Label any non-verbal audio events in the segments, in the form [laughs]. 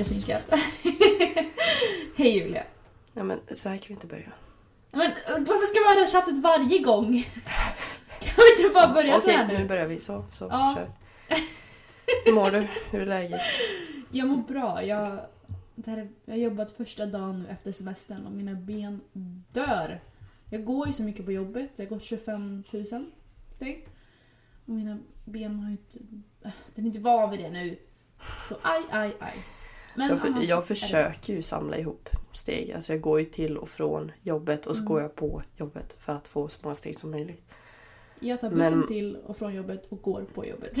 är synkat. [laughs] Hej Julia. Ja men så här kan vi inte börja. Men varför ska man ha det här tjafset varje gång? [laughs] Kan vi inte bara börja så Okej, här nu nu? börjar vi. Så, så, Ja. kör. Hur mår du? Hur är läget? Jag mår bra. Jag, det här, är- jag har jobbat första dagen nu efter semestern och mina ben dör. Jag går ju så mycket på jobbet. Jag gått 25 000 steg. Och mina ben har ju inte... äh, Den är inte van vid det nu. Så aj, aj, aj. Men Jag, för, jag försöker ju samla ihop steg. Alltså jag går ju till och från jobbet och så Mm. går jag på jobbet för att få så många steg som möjligt. Jag tar bussen Men- till och från jobbet och går på jobbet.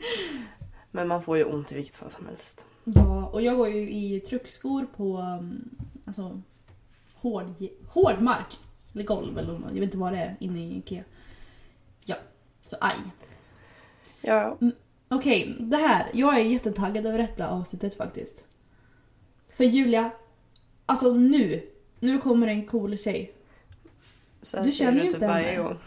[laughs] Men man får ju ont i vilket fall som helst. Ja, och jag går ju i truckskor på um, alltså, hård, hård mark. Eller golv eller. Jag vet inte vad det är inne i Ikea. Ja, så aj. Ja, Okej, det här. Jag är jättetaggad över detta avsnittet faktiskt. För Julia, alltså nu. Nu kommer en cool tjej. så här Du säger känner ju typ inte varje henne. gång.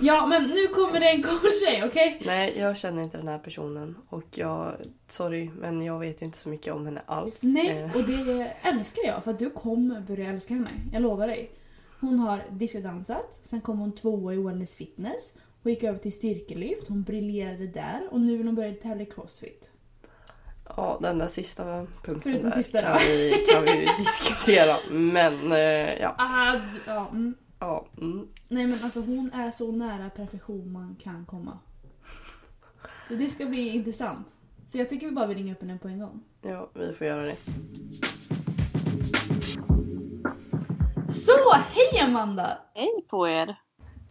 Ja, men nu kommer det en cool tjej, okej? Nej, jag känner inte den här personen. Och jag, sorry, men jag vet inte så mycket om henne alls. Nej, Eh, och det älskar jag för att du kommer börja älska henne. Jag lovar dig. Hon har discodansat, sen kom hon tvåa i Wellness Fitness. Hon gick över till styrkelyft, hon briljerade där och nu vill hon börja tävla i crossfit. Ja, den där sista punkten Förutom där sista kan, vi, kan vi diskutera. Men eh, ja. Ah, d- ja, mm. ja mm. Nej men alltså hon är så nära perfektion man kan komma. Så det ska bli intressant. Så jag tycker vi bara vill ringa upp henne på en gång. ja, vi får göra det. Så, hej Amanda! Hej på er!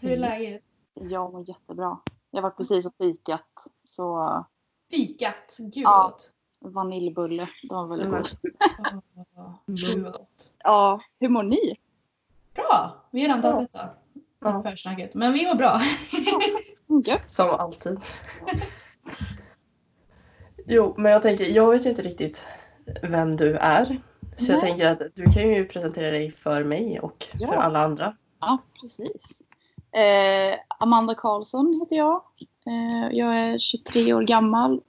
Hur är läget? Jag mår jättebra. Jag var precis och fikat. Så Fikat, gud Ja. gott. vaniljbulle, det var väldigt. [laughs] Åh, Gud vad gott. Ja, hur mår ni? Bra! Vi har redan tagit detta. Ja. Försnacket. Men vi mår bra. Gött. [laughs] Som alltid. jo, men jag tänker, jag vet ju inte riktigt vem du är. Så jag Nej. tänker att du kan ju presentera dig för mig och Ja. för alla andra. Ja, precis. Eh, Amanda Karlsson heter jag. Eh, jag är 23 år gammal.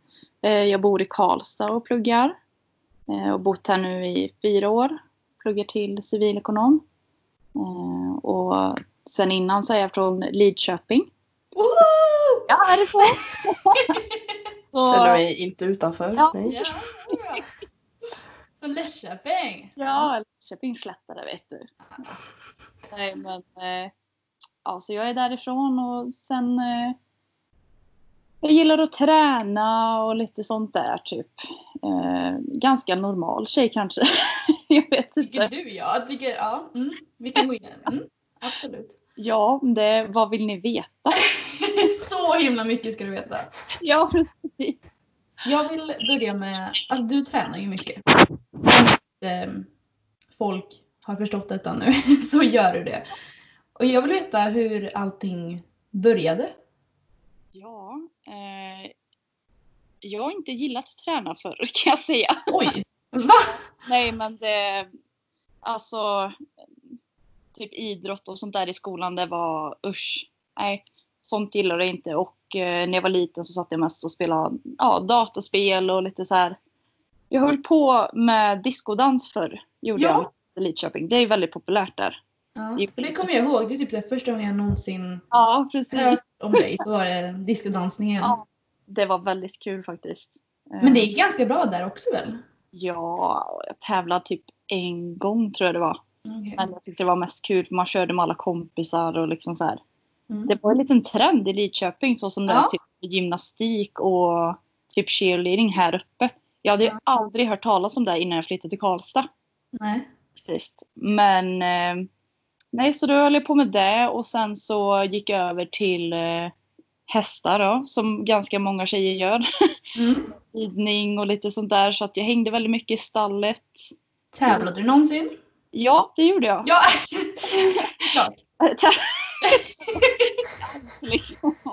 Eh, jag bor i Karlstad och pluggar. Eh, och bott här nu i fyra år. Pluggar till civilekonom. Eh, och sen innan så är jag från Lidköping. Woo! Ja, härifrån. [laughs] Så- Känner mig inte utanför. Ja. Nej. Ja! Från Lidköping. Ja, Köpingsslättare vet du. Nej men, eh, ja så jag är därifrån och sen eh, jag gillar att träna och lite sånt där typ. Eh, ganska normal tjej kanske. [laughs] jag vet Tycker inte. du ja. Jag tycker, ja. Mm. Vi kan gå in. Mm. Absolut. Ja, det, vad vill ni veta? [laughs] Så himla mycket ska du veta. ja, precis. Jag vill börja med, alltså du tränar ju mycket. Om inte folk har förstått detta nu [laughs] så gör du det. Och jag vill veta hur allting började. Ja, eh, jag har inte gillat att träna förr [laughs] kan jag säga. Oj! Va? Nej men det, alltså typ idrott och sånt där i skolan det var usch. Nej, sånt gillade jag inte och eh, när jag var liten så satt jag mest och spelade ja, dataspel och lite så här. Jag höll på med diskodans förr, gjorde Ja. jag i Lidköping. Det är väldigt populärt där. Ja, det kommer jag ihåg. Det är typ det första gången jag någonsin Ja, precis. hört om dig så var det discodansningen. Ja. Det var väldigt kul faktiskt. Men det Eh, är ganska bra där också väl? Ja, jag tävlade typ en gång tror jag det var. Okej. Men jag tyckte det var mest kul för man körde med alla kompisar och liksom så här. Mm. Det var en liten trend i Lidköping så som det Ja. är typ gymnastik och typ cheerleading här uppe. Jag hade ju aldrig hört talas om det innan jag flyttade till Karlstad. Nej. Precis. Men eh, nej, så då höll jag på med det och sen så gick jag över till eh, hästar då, som ganska många tjejer gör. [laughs] Mm. Ridning och lite sånt där. Så att jag hängde väldigt mycket i stallet. Tävlade du någonsin? Ja, det gjorde jag. Ja! [laughs] Klart. liksom. [laughs]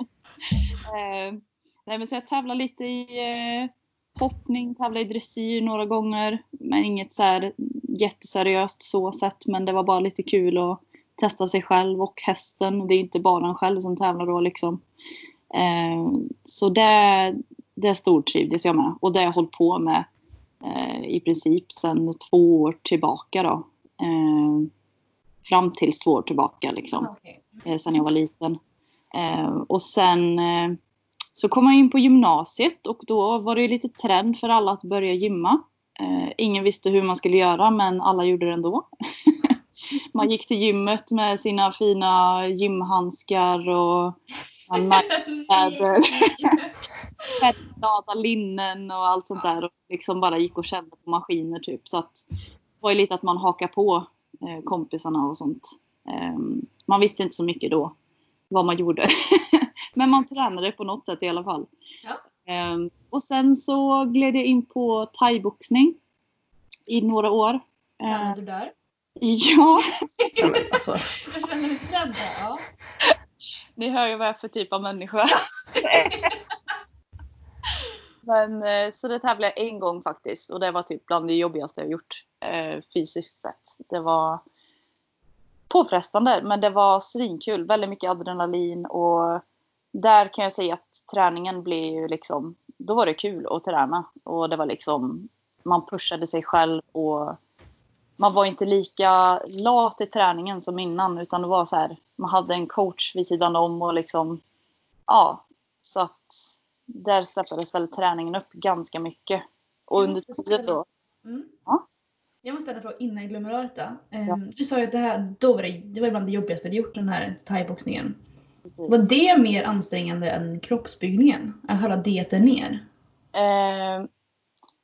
eh, nej, men så jag tävlade lite i eh, hoppning, tävlade i dressyr några gånger. Men inget så här jätteseriöst så sett. Men det var bara lite kul att testa sig själv och hästen. Det är inte bara en själv som tävlar då liksom. Eh, så det, det stortrivdes jag med. Och det har jag hållit på med eh, i princip sedan två år tillbaka då. Eh, fram tills två år tillbaka liksom Okej. eh, sen jag var liten. Eh, och sen eh, så kom jag in på gymnasiet och då var det lite trend för alla att börja gymma. Ingen visste hur man skulle göra men alla gjorde det ändå. [laughs] man gick till gymmet med sina fina gymhandskar och kläder, färgglada linnen och allt sånt där. Och liksom bara gick och kände på maskiner typ. Så att det var ju lite att man hakar på eh, kompisarna och sånt. Ehm, man visste inte så mycket då vad man gjorde. [laughs] Men man tränade på något sätt i alla fall. Ja. Ehm, och sen så gled jag in på thaiboxning i några år. Ehm, Tränade du där? Ja, Ja, men alltså, [laughs] Jag känner mig rädd där. Ja. ni hör ju vad jag är för typ av människa. [laughs] Men eh, så det tävlade jag en gång faktiskt och det var typ bland det jobbigaste jag gjort eh, fysiskt sett. Det var påfrestande men det var svinkul. Väldigt mycket adrenalin och där kan jag säga att träningen blev ju liksom, då var det kul att träna och det var liksom, man pushade sig själv och man var inte lika lat i träningen som innan utan det var så här, man hade en coach vid sidan om och liksom, ja, så att där steppades väl träningen upp ganska mycket. Och under tiden då, Mm. Ja. Jag måste ställa en fråga innan jag glömmer av detta. Ehm, Ja. Du sa ju att det här, då var det, det var bland det jobbigaste du gjort den här thaiboxningen. Var det mer ansträngande än kroppsbyggningen? Att hålla dieten ner? Eh,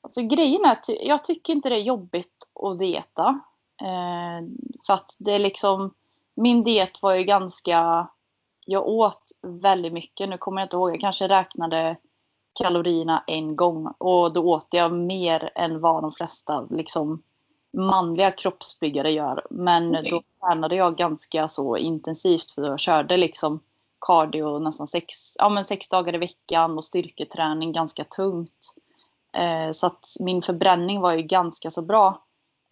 alltså grejen är att jag tycker inte det är jobbigt att dieta. Eh, för att det är liksom, min diet var ju ganska, jag åt väldigt mycket. Nu kommer jag inte ihåg, jag kanske räknade kalorierna en gång och då åt jag mer än vad de flesta liksom manliga kroppsbyggare gör. Men Okej. då tränade jag ganska så intensivt för jag körde liksom cardio nästan sex, ja, men sex dagar i veckan och styrketräning ganska tungt. Eh, så att min förbränning var ju ganska så bra.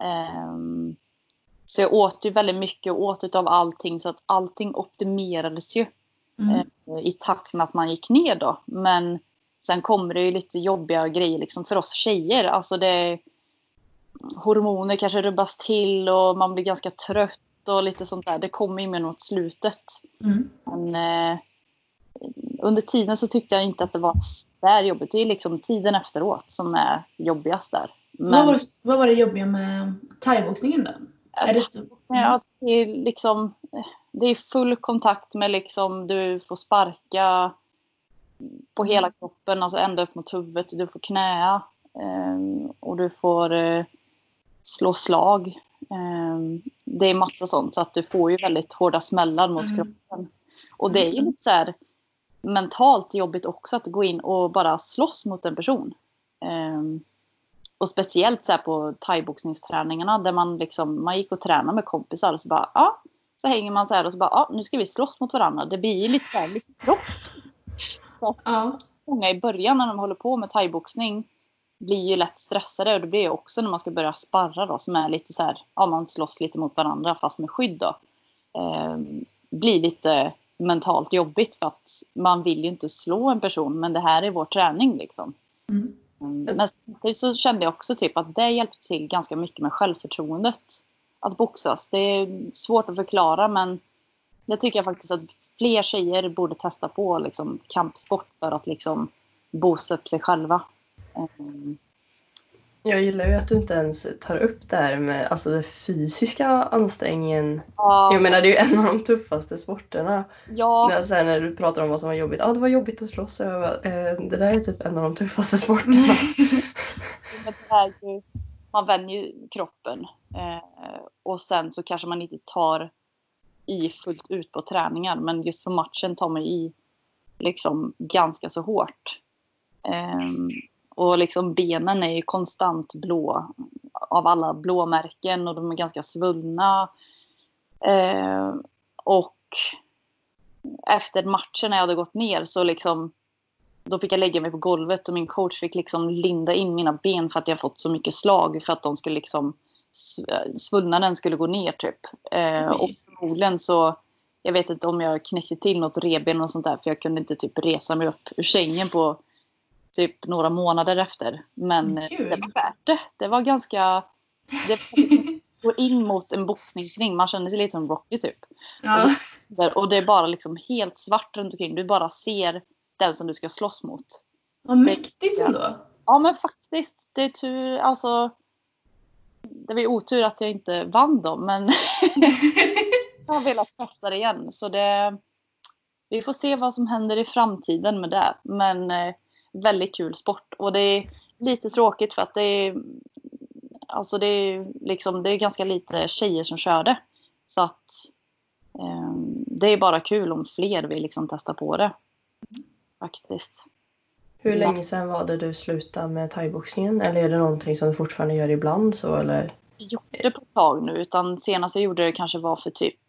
Ehm, så jag åt ju väldigt mycket och åt utav allting så att allting optimerades ju Mm. eh, i takt med att man gick ner då. Men sen kommer det ju lite jobbiga grejer liksom för oss tjejer. Alltså det hormoner kanske rubbas till och man blir ganska trött och lite sånt där. Det kommer ju med mot slutet. Mm. Men eh, under tiden så tyckte jag inte att det var så där jobbigt. Det är liksom tiden efteråt som är jobbigast där. Vad, Men var, vad var det jobbiga med thaiboxningen då? Är det så, ja, det är liksom det är full kontakt med liksom du får sparka på hela kroppen, alltså ända upp mot huvudet. Du får knäa eh, och du får eh, slå slag. Eh, det är massa sånt så att du får ju väldigt hårda smällar mot Mm. kroppen. Och det är ju lite så här mentalt jobbigt också att gå in och bara slåss mot en person. Eh, och speciellt så här på thaiboxningsträningarna där man liksom, man gick och tränade med kompisar och så bara, ja, så hänger man så här och så bara, ja, nu ska vi slåss mot varandra. Det blir lite så här, lite kropp. ja. Många i början när de håller på med thaiboxning blir ju lätt stressade och det blir ju också när man ska börja sparra då som är lite så här, ja man slåss lite mot varandra fast med skydd då. Eh, blir lite mentalt jobbigt för att man vill ju inte slå en person men det här är vår träning liksom. Mm. Mm, Men samtidigt så kände jag också typ att det hjälpte till ganska mycket med självförtroendet. Att boxas. Det är svårt att förklara men det tycker jag faktiskt att fler tjejer borde testa på liksom, kampsport för att liksom boosta upp sig själva. Mm. Jag gillar ju att du inte ens tar upp det här med alltså, den fysiska ansträngningen. Ja, Jag menar det är ju en av de tuffaste sporterna. ja, När, här, när du pratar om vad som var jobbigt. Ja, det var jobbigt att slåss. Jag bara, eh, det där är typ en av de tuffaste sporterna. [laughs] [laughs] ju, man vänjer ju kroppen. Eh, och sen så kanske man inte tar i fullt ut på träningar. Men just på matchen tar man i liksom ganska så hårt. Ehm, och liksom benen är ju konstant blå av alla blåmärken och de är ganska svullna. Ehm, och efter matchen när jag hade gått ner så liksom då fick jag lägga mig på golvet och min coach fick liksom linda in mina ben för att jag fått så mycket slag för att de skulle liksom sv- svullnaden skulle gå ner typ. Eh, och förmodligen så jag vet inte om jag knäckte till något revben och sånt där för jag kunde inte typ resa mig upp ur sängen på typ några månader efter. Men Kul. det var värt det. Det var ganska... Det var [laughs] liksom, gå in mot en boxningsring. Man känner sig lite som Rocky typ. Ja. Och det är bara liksom helt svart runt omkring. Du bara ser den som du ska slåss mot. Vad mäktigt ändå. Ja men faktiskt. Det är tur. Alltså. Det var ju otur att jag inte vann dem men [laughs] jag har velat testa det igen. Så det, vi får se vad som händer i framtiden med det. Men eh, väldigt kul sport. Och det är lite tråkigt för att det är, alltså det är, liksom, det är ganska lite tjejer som kör det. Så att eh, det är bara kul om fler vill liksom testa på det. Faktiskt. Hur länge sedan var det du slutade med thaiboxningen? Eller är det någonting som du fortfarande gör ibland så eller? gjort det på ett tag nu. Utan senast jag gjorde det kanske var för typ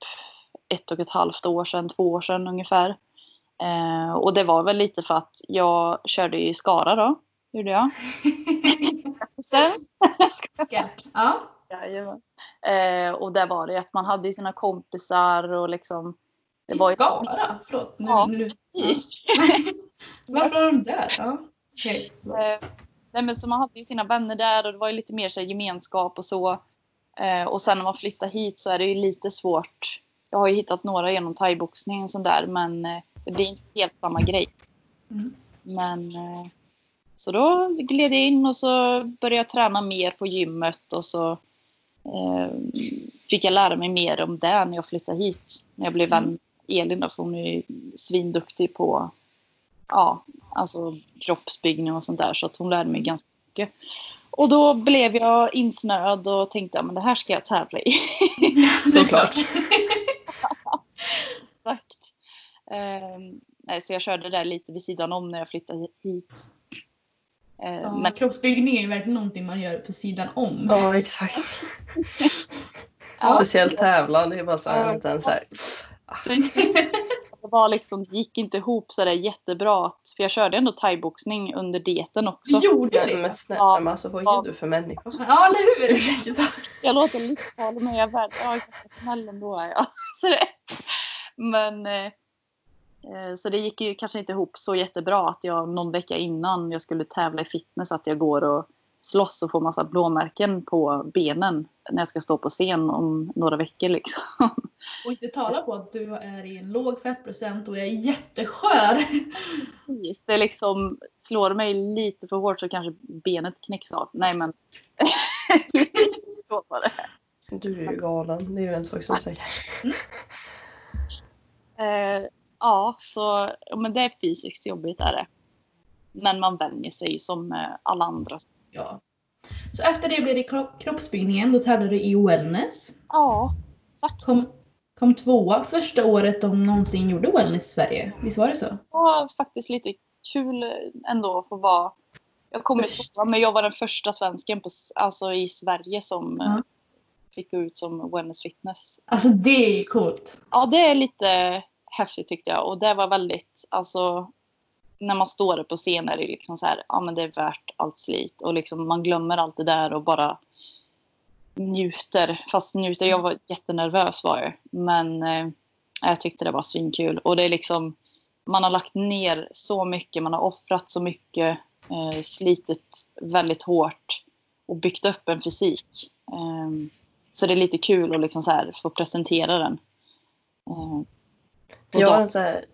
ett och ett halvt år sedan, två år sedan ungefär. Eh, och det var väl lite för att jag körde i Skara då. Gjorde jag. Sen, [laughs] Skarpt. Ja. Jajamän. eh, och där var det att man hade ju sina kompisar och liksom. Det I var ju- Skara? Förlåt. Nu, Ja. nu. [laughs] Precis. [laughs] Varför var de där? Ja. Okej. Eh, nej, men så man hade ju sina vänner där och det var ju lite mer så gemenskap och så. Eh, och sen när man flyttar hit så är det ju lite svårt. Jag har ju hittat några genom thaiboxning och sånt där men eh, det blir inte helt samma grej. Mm. Men eh, så då gled jag in och så började jag träna mer på gymmet och så eh, fick jag lära mig mer om det när jag flyttade hit. När jag blev vän med Elin då, för hon är ju svinduktig på ja, alltså kroppsbyggning och sånt där så att hon lärde mig ganska mycket. Och då blev jag insnöad och tänkte att det här ska jag tävla i. [laughs] Såklart. [laughs] [laughs] Nej, så jag körde där lite vid sidan om när jag flyttade hit. Ehm, Ja, men Kroppsbyggning är ju verkligen någonting man gör på sidan om. Ja exakt. [laughs] Ja. Speciellt tävla. Det är bara så här Ja. en liten så här. det var liksom, gick inte ihop så där jättebra. Att, för jag körde ändå thaiboxning under dieten också. Vi gjorde Men det. snälla Ja. men alltså vad Ja. är du för människa? Ja, eller hur? Ursäkta. Jag låter livsfarlig men jag är värd, jag är ganska snäll ändå är jag. [laughs] Så det, men eh, eh, så det gick ju kanske inte ihop så jättebra att jag någon vecka innan jag skulle tävla i fitness att jag går och slåss och får massa blåmärken på benen när jag ska stå på scen om några veckor liksom. [laughs] Och inte tala på att du är i en låg fettprocent och är jätteskör. Det liksom slår mig lite för hårt så kanske benet knäcks av. Nej men. [laughs] så var det. Du är ju galen. Det är ju en sak som säger. [laughs] Ja, så ja, men det är fysiskt jobbigt är det. Men man vänjer sig som eh, alla andra. Ja. Så efter det blev det kro- kroppsbyggningen. Då tävlade du i wellness. Ja, exakt. Kom, kom tvåa första året de någonsin gjorde wellness i Sverige. Visst var det så? Var faktiskt lite kul ändå att få vara. Jag kommer tvåa, men jag var den första svensken på, alltså i Sverige som Ja. fick gå ut som wellness fitness. Alltså det är ju coolt. Ja, det är lite häftigt tyckte jag. Och det var väldigt, alltså när man står där på scen är det liksom så här, ja men det är värt allt slit. Och liksom man glömmer allt det där och bara njuter. Fast njuter, jag var jättenervös var jag. Men eh, jag tyckte det var svinkul. Och det är liksom, man har lagt ner så mycket, man har offrat så mycket, eh, slitit väldigt hårt och byggt upp en fysik. Eh, så det är lite kul att liksom så här få presentera den. Eh, Eh, Jag har en så här,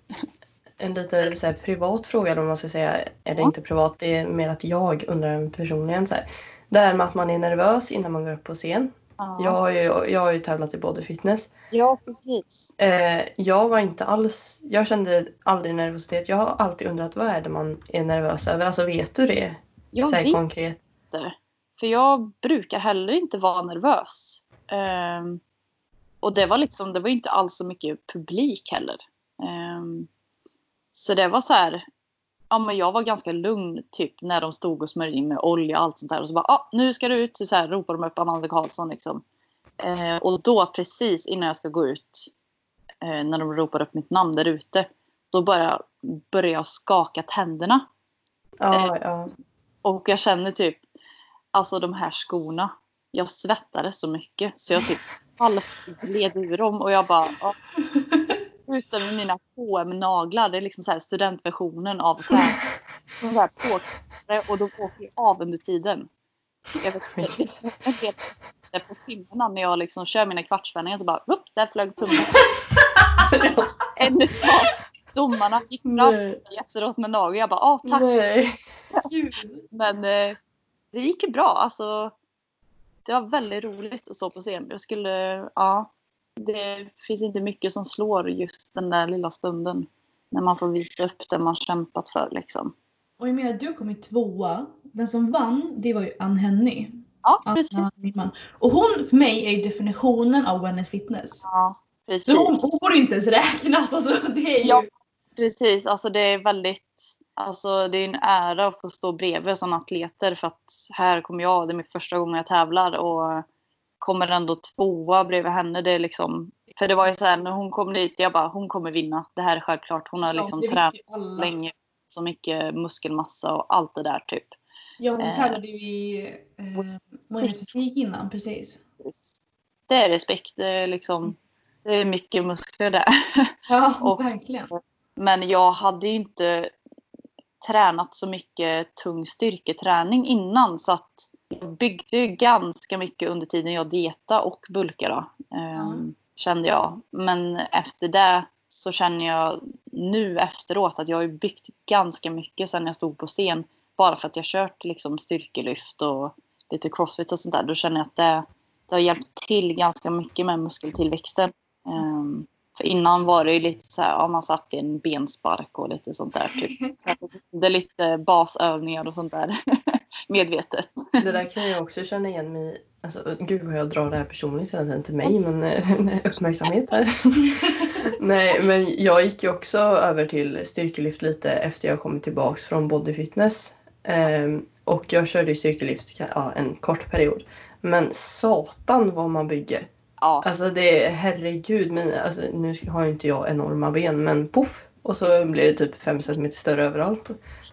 en lite så privat fråga vad man ska säga. Eller Ja. inte privat, det är mer att jag undrar personligen så här. Det här med att man är nervös innan man går upp på scen. Ja, Jag har ju, jag har ju tävlat i body fitness. ja precis. Eh, jag var inte alls, jag kände aldrig nervositet. Jag har alltid undrat vad är det man är nervös över? Alltså vet du det? Jag så vet konkret. inte. För jag brukar heller inte vara nervös. Ehm, och det var liksom, det var inte alls så mycket publik heller. Ehm, så det var så här, ja men jag var ganska lugn typ när de stod och smörjde in med olja och allt sånt där. Och så bara, ah, nu ska du ut. Så, så här ropar de upp Amanda Karlsson liksom. Eh, och då precis innan jag ska gå ut, eh, när de ropar upp mitt namn där ute, då börjar, börjar jag skaka tänderna. Ja, ja. Och jag känner typ, alltså de här skorna. Jag svettades så mycket så jag typ halvt gled ur dem och jag bara, ja. Utan med mina H&M-naglar, det är liksom så studentversionen av. De så här och de åker av under tiden. Jag vet inte, på filmerna när jag liksom kör mina kvartsvändningar så bara, upp, där flög tummen. En utav domarna gick fram efteråt med nagel. Jag bara, ah, tack. Men eh, det gick ju bra. Alltså, det var väldigt roligt att stå på scen. Jag skulle, ja. Det finns inte mycket som slår just den där lilla stunden. När man får visa upp det man kämpat för liksom. Och jag menar, du kom i tvåa. Den som vann, det var ju Ann Henny. Ja, Anna precis. Nyman. Och hon för mig är ju definitionen av wellness fitness. Ja, precis. Så hon, hon får inte ens räknas. Alltså, det är ju... Ja. Precis, alltså det är väldigt, alltså det är en ära att få stå bredvid sådana atleter för att här kommer jag, det är min första gång jag tävlar och kommer ändå tvåa bredvid henne. Det är liksom, för det var ju så här när hon kom dit, jag bara hon kommer vinna. Det här är självklart. Hon har liksom tränat så länge, så mycket muskelmassa och allt det där typ. Ja, hon Eh. tävlade ju i eh, Wellness fysik innan, precis. Det är respekt, det är liksom, det är mycket muskler där. Ja, [laughs] Och- verkligen. Men jag hade ju inte tränat så mycket tung styrketräning innan så att jag byggde ju ganska mycket under tiden jag dietade och bulkade. ehm, Kände jag. Men efter det så känner jag nu efteråt att jag har byggt ganska mycket sen jag stod på scen. Bara för att jag kört liksom styrkelyft och lite crossfit och sånt där. Då känner jag att det, det har hjälpt till ganska mycket med muskeltillväxten. Ehm, för innan var det ju lite så här, ja, man satt i en benspark och lite sånt där. Typ. [laughs] Det är lite basövningar och sånt där. [laughs] Medvetet. Det där kan jag också känna igen mig. Alltså, gud vad jag drar det här personligt hela tiden till mig, men eh, [laughs] uppmärksamhet här. Nej, men jag gick ju också över till styrkelyft lite efter jag kommit tillbaks från bodyfitness. Ehm, och jag körde styrkelyft ja, en kort period. Men satan vad man bygger. Ja, Alltså det är herregud, men, alltså, nu har ju inte jag enorma ben men poff! Och så blir det typ 5 cm större överallt.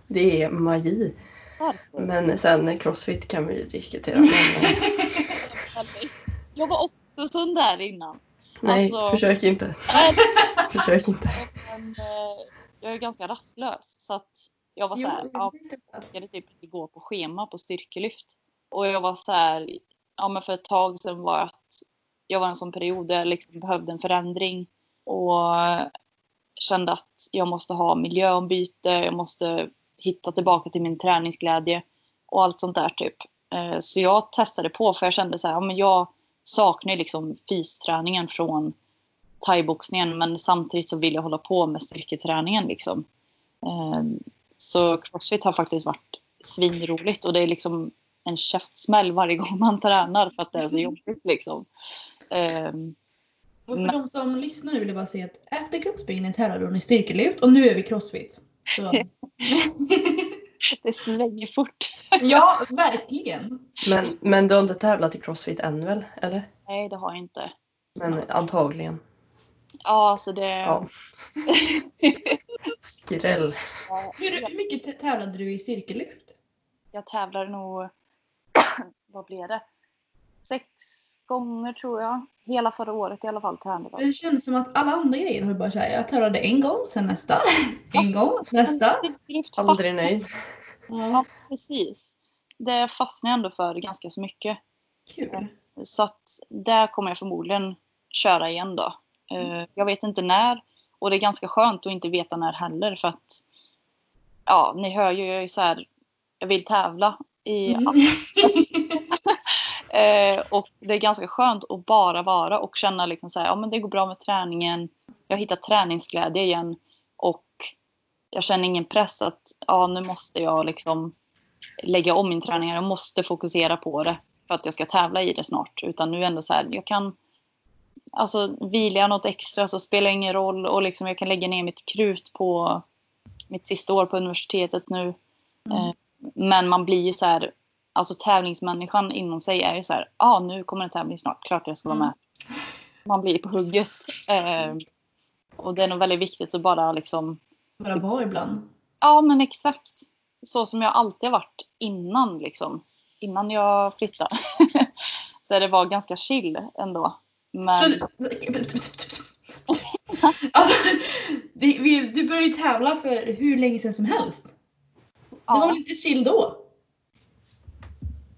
Det är magi. Men sen crossfit kan vi ju diskutera. [laughs] Men, Jag var också sån där innan. nej, Alltså- försök inte. [laughs] Försök inte. Men, eh, jag är ganska rastlös. Så att jag var så här, ja, jag orkade typ inte gå på schema på styrkelyft. Och jag var så här, ja men för ett tag sedan var att jag var i en sån period där jag liksom behövde en förändring. Och kände att jag måste ha miljöombyte, jag måste hitta tillbaka till min träningsglädje och allt sånt där typ. Eh, så jag testade på för jag kände så här, ja men jag saknar liksom fysträningen från thaiboxningen men samtidigt så vill jag hålla på med styrketräningen liksom. Eh, så crossfit har faktiskt varit svinroligt och det är liksom en käftsmäll varje gång man tränar för att det är så jobbigt liksom. Eh, Och för Men- de som lyssnar nu vill jag bara säga att efter gruppspringen tävlade hon i styrkelyft och nu är vi crossfit. Så. [laughs] Det svänger fort. ja, verkligen. Men, men du har inte tävlat i crossfit än väl? Eller? Nej, det har jag inte. Men antagligen. Ja, alltså det... Ja. [laughs] Skräll. Ja, Hur, hur mycket tä- tävlade du i styrkelyft? jag tävlar nog... [coughs] vad blev det? Sex gånger tror jag. Hela förra året i alla fall tränade jag. Det känns som att alla andra grejer har bara såhär, jag tävlade en gång, sen nästa, [laughs] en gång, nästa. Aldrig nöjd. [laughs] Ja, precis. Det fastnar jag ändå för ganska så mycket. Kul. Så att där kommer jag förmodligen köra igen då. Eh, Jag vet inte när. och det är ganska skönt att inte veta när heller för att ja, ni hör ju, jag är ju så här, jag vill tävla i Mm. Eh, och det är ganska skönt att bara vara och känna liksom så här, ja men det går bra med träningen. Jag har hittat träningsglädje igen och jag känner ingen press att ja nu måste jag liksom lägga om min träning. Jag måste fokusera på det för att jag ska tävla i det snart. Utan nu är ändå så här, jag kan alltså vilar jag något extra så spelar det ingen roll och liksom jag kan lägga ner mitt krut på mitt sista år på universitetet nu. Eh, men man blir ju så här, alltså tävlingsmänniskan inom sig är ju så här, ja ah, nu kommer en tävling snart, klart jag ska vara med. Man blir på hugget. Eh, och det är nog väldigt viktigt att bara liksom, vara ibland. ja men exakt. Så som jag alltid har varit innan liksom. Innan jag flyttade. [laughs] Där det var ganska chill ändå. Men Så, [laughs] alltså, du började ju tävla för hur länge sedan som helst. Det Ja. var väl inte chill då?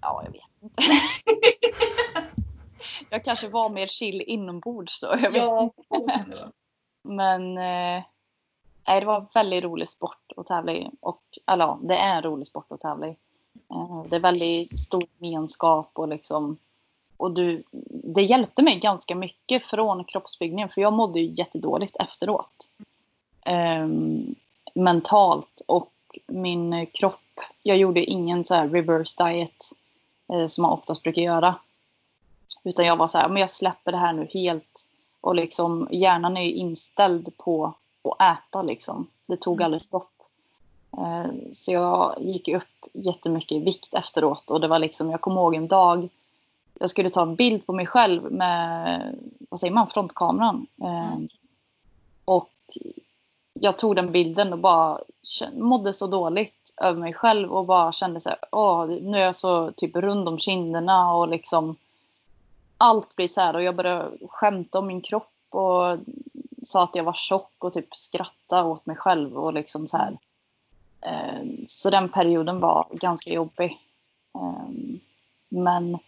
ja, jag vet inte. [laughs] jag kanske var mer chill inombords då. Jag vet Ja, det. Men eh, nej, det var en väldigt rolig sport att tävla i. Och, eller ja, det är en rolig sport att tävla i. Eh, det är väldigt stor gemenskap och liksom och du, det hjälpte mig ganska mycket från kroppsbyggningen för jag mådde ju jättedåligt efteråt. Ehm, mentalt och min kropp. Jag gjorde ingen så här reverse diet eh, som man oftast brukar göra. Utan jag var så här, men jag släpper det här nu helt. Och liksom hjärnan är ju inställd på att äta liksom. Det tog aldrig stopp. Eh, Så jag gick upp jättemycket i vikt efteråt och det var liksom, jag kommer ihåg en dag jag skulle ta en bild på mig själv med, vad säger man, frontkameran. Eh, Och jag tog den bilden och bara mådde så dåligt över mig själv och bara kände så här, åh, nu är jag så typ rund om kinderna och liksom allt blir så här och jag började skämta om min kropp och sa att jag var tjock och typ skratta åt mig själv och liksom så här. Ehm, så den perioden var ganska jobbig. Ehm, men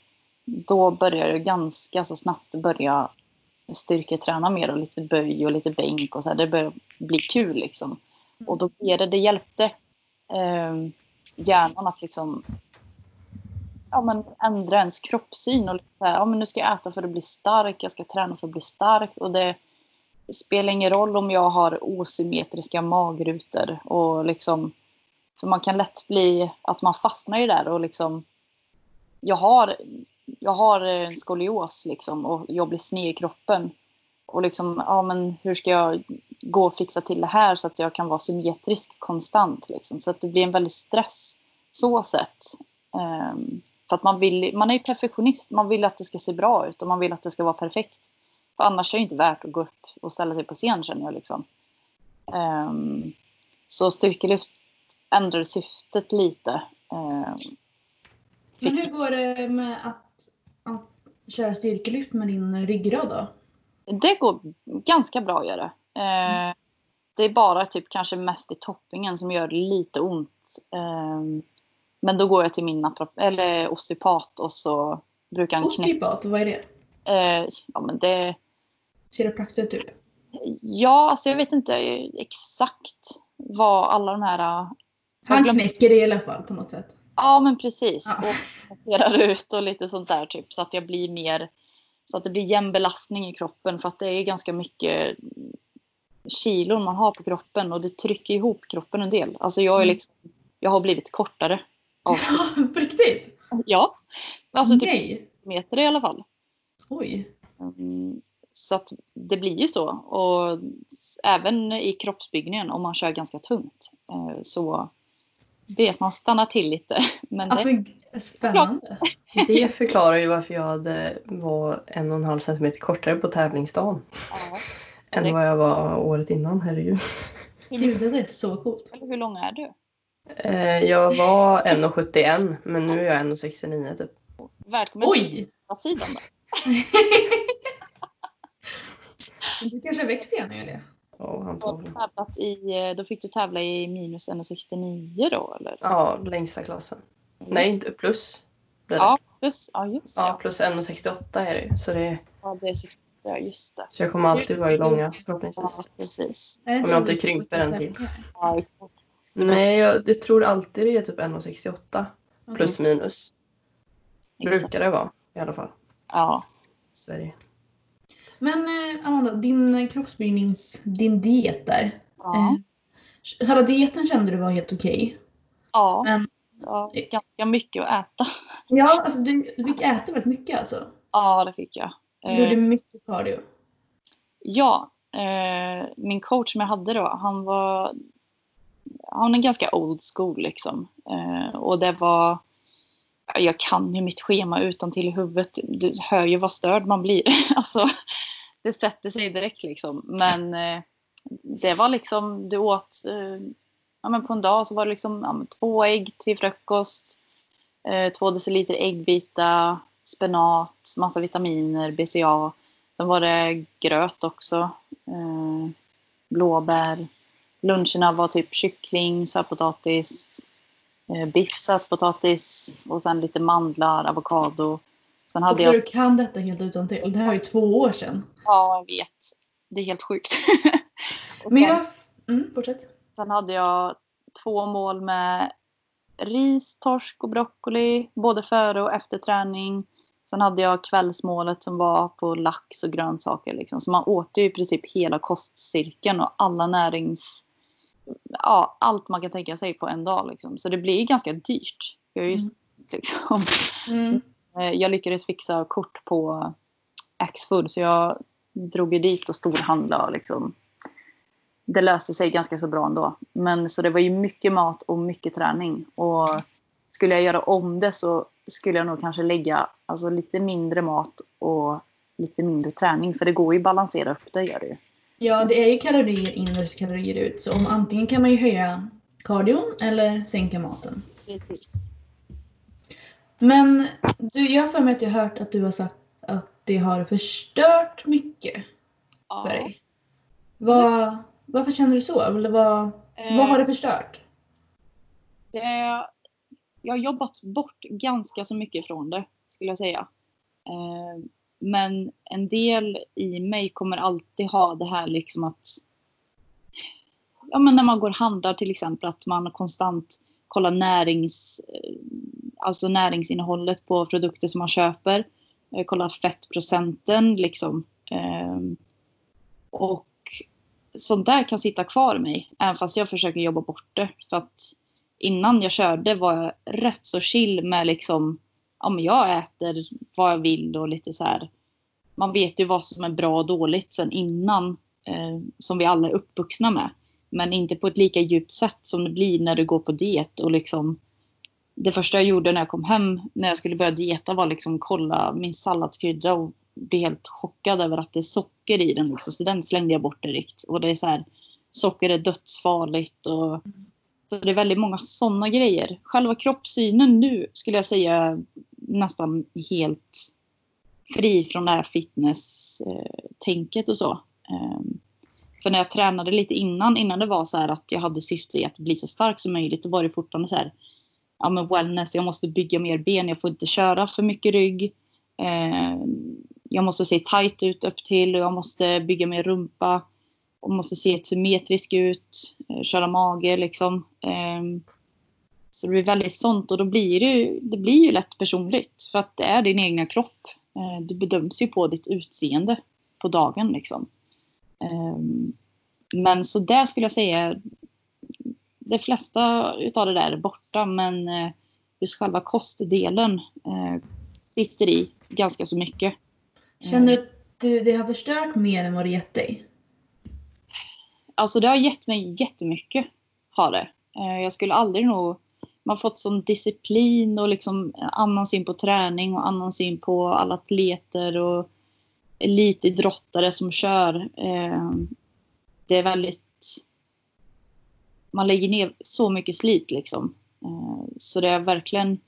då började jag ganska så snabbt börja styrketräna mer och lite böj och lite bänk och så här. Det började bli kul liksom. Och då blev det, det hjälpte eh, hjärnan att liksom ja, men ändra ens kroppssyn och lite så här, ja, men nu ska jag äta för att bli stark, jag ska träna för att bli stark och det spelar ingen roll om jag har osymmetriska magrutor och liksom för man kan lätt bli att man fastnar i det där och liksom jag har, jag har en skolios liksom och jag blir sned i kroppen. Och liksom, ja men hur ska jag gå och fixa till det här så att jag kan vara symmetrisk konstant liksom. Så att det blir en väldig stress så sett. Ehm, för att man vill, man är ju perfektionist, man vill att det ska se bra ut och man vill att det ska vara perfekt. För annars är det inte värt att gå upp och ställa sig på scen känner jag liksom. Ehm, så styrkelyft ändrade syftet lite. Ehm, Men hur går det med att köra styrkelyft med din ryggrad då? Det går ganska bra att göra. Eh, det är bara typ kanske mest i toppingen som gör lite ont. Eh, men då går jag till min eller osteopat och så brukar han knäcka. Osteopat, vad är det? Eh, ja, men det, Kiropraktor typ? ja, alltså jag vet inte exakt vad alla de här... Han glömde- knäcker det i alla fall på något sätt. Ja, men precis. Ja. Och masserar ut och lite sånt där typ. Så att jag blir mer... Så att det blir jämn belastning i kroppen. För att det är ganska mycket kilon man har på kroppen. Och det trycker ihop kroppen en del. Alltså jag är Mm. liksom... Jag har blivit kortare. Av, [laughs] på riktigt? ja. Alltså typ Nej. meter i alla fall. Oj. Mm, Så att det blir ju så. Och även i kroppsbyggningen om man kör ganska tungt. eh, Så vet man stannar till lite. [laughs] Men det, Alltså spännande. [laughs] Det förklarar ju varför jag hade, var en och en halv centimeter kortare på tävlingsdagen. ja. Än Det- vad jag var året innan, herregud. hur, Gud, det är så coolt. hur lång är du? Eh, Jag var 1,71 men nu är jag 1,69 typ. Välkommen Oj! till sidan då. [laughs] Du kanske växt igen Emilia? Antagligen. tävlat i, eh, då fick du tävla i minus 1,69 då eller? Ja, längsta klassen. Nej, inte plus. Ja, plus, ja just Ja, ja. plus 1,68 är det ju. Så det är, ja. Det är 68 Ja, just det. Så jag kommer alltid vara i långa förhoppningsvis. Ja, precis. Om jag inte krymper en till. Ja. Nej, jag, jag tror alltid det är typ 1,68 plus minus. Brukar det vara i alla fall. Ja. Sverige. Men eh, Amanda, din kroppsbyggnings, din diet där. Ja. Eh, Själva dieten kände du var helt okej. ja. Men- ja. Ganska mycket att äta. Ja, alltså du, du fick äta väldigt mycket alltså. Ja, det fick jag. Du gjorde Eh, mycket cardio. ja, eh, min coach som jag hade då, han var han är ganska old school liksom. Eh, och det var, jag kan ju mitt schema utan till i huvudet. Du hör ju vad störd man blir. [laughs] alltså, det sätter sig direkt liksom. Men eh, det var liksom, du åt, eh, ja men på en dag så var det liksom ja, två ägg till frukost, eh, två deciliter äggvita, spenat, massa vitaminer, BCA. Sen var det gröt också, eh, blåbär. Luncherna var typ kyckling, sötpotatis, biff, sötpotatis och sen lite mandlar, avokado. Sen Och hade jag... du kan detta helt utan till. Det här är ju två år sedan. Ja, jag vet. Det är helt sjukt. [laughs] Men jag... Mm, fortsätt. Sen hade jag två mål med ris, torsk och broccoli både före och efter träning. Sen hade jag kvällsmålet som var på lax och grönsaker. Liksom. Så man åt ju i princip hela kostcirkeln och alla närings... Ja, allt man kan tänka sig på en dag. Liksom. Så det blir ganska dyrt. Jag, är ju, Mm. liksom, [laughs] Mm. eh, jag lyckades fixa kort på Axfood så jag drog ju dit och storhandlade. Liksom. Det löste sig ganska så bra ändå. Men så det var ju mycket mat och mycket träning. Och skulle jag göra om det så skulle jag nog kanske lägga alltså, lite mindre mat och lite mindre träning. För det går ju att balansera upp det gör det ju. Ja, det är ju kalorier in versus kalorier ut. Så om antingen kan man ju höja kardion eller sänka maten. Precis. Men du, jag har för mig att jag har hört att du har sagt att det har förstört mycket för dig. Vad, varför känner du så? Eller vad, vad har det förstört? det, jag har jobbat bort ganska så mycket från det, skulle jag säga. Eh, men en del i mig kommer alltid ha det här liksom att... Ja, men när man går och handlar till exempel, att man konstant kollar närings, eh, alltså näringsinnehållet på produkter som man köper. Eh, kollar fettprocenten liksom. Ehm, och sånt där kan sitta kvar i mig, även fast jag försöker jobba bort det. För att innan jag körde var jag rätt så chill med liksom, ja men jag äter vad jag vill och lite så här. Man vet ju vad som är bra och dåligt sen innan, eh, som vi alla är uppvuxna med. Men inte på ett lika djupt sätt som det blir när du går på diet och liksom det första jag gjorde när jag kom hem när jag skulle börja dieta var liksom kolla min salladskrydda och bli helt chockad över att det är socker i den. Liksom. Så den slängde jag bort direkt. Och det är så här, socker är dödsfarligt och mm så det är väldigt många sådana grejer. Själva kroppssynen nu skulle jag säga är nästan helt fri från det här fitness-tänket och så. Ehm, för när jag tränade lite innan, innan det var så här att jag hade syfte i att bli så stark som möjligt, då var det fortfarande så här, ja men wellness, jag måste bygga mer ben, jag får inte köra för mycket rygg. Ehm, jag måste se tight ut upp till och jag måste bygga mer rumpa och måste se symmetrisk ut, eh, köra mage liksom. Ehm, Så det blir väldigt sånt och då blir det, ju- det blir ju lätt personligt för att det är din egna kropp. Eh, Du bedöms ju på ditt utseende på dagen liksom. Ehm, Men så där skulle jag säga, de flesta utav det där är borta men eh, just själva kostdelen sitter i ganska så mycket. Känner du att det har förstört mer än vad det gett dig? Alltså det har gett mig jättemycket. Har det. Eh, jag skulle aldrig nog... Man har fått sån disciplin och liksom en annan syn på träning och annan syn på alla atleter och elitidrottare som kör. Eh, det är väldigt... Man lägger ner så mycket slit liksom. Eh, så det har verkligen...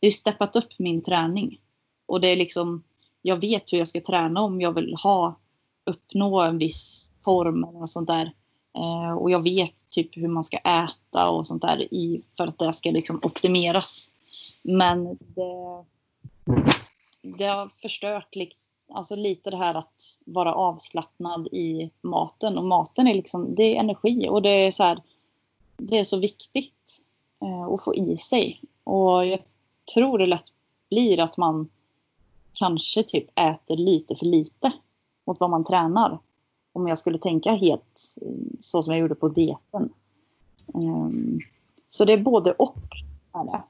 Det har steppat upp min träning. Och det är liksom... Jag vet hur jag ska träna om jag vill ha uppnå en viss form eller något sånt där. Eh, och jag vet typ hur man ska äta och sånt där i, för att det ska liksom optimeras. Men det, det har förstört li- alltså lite det här att vara avslappnad i maten. Och maten är liksom, det är energi och det är så här, det är så viktigt eh, att få i sig. Och jag tror det lätt blir att man kanske typ äter lite för lite mot vad man tränar. Om jag skulle tänka helt eh, så som jag gjorde på dieten. Um, så det är både och. Är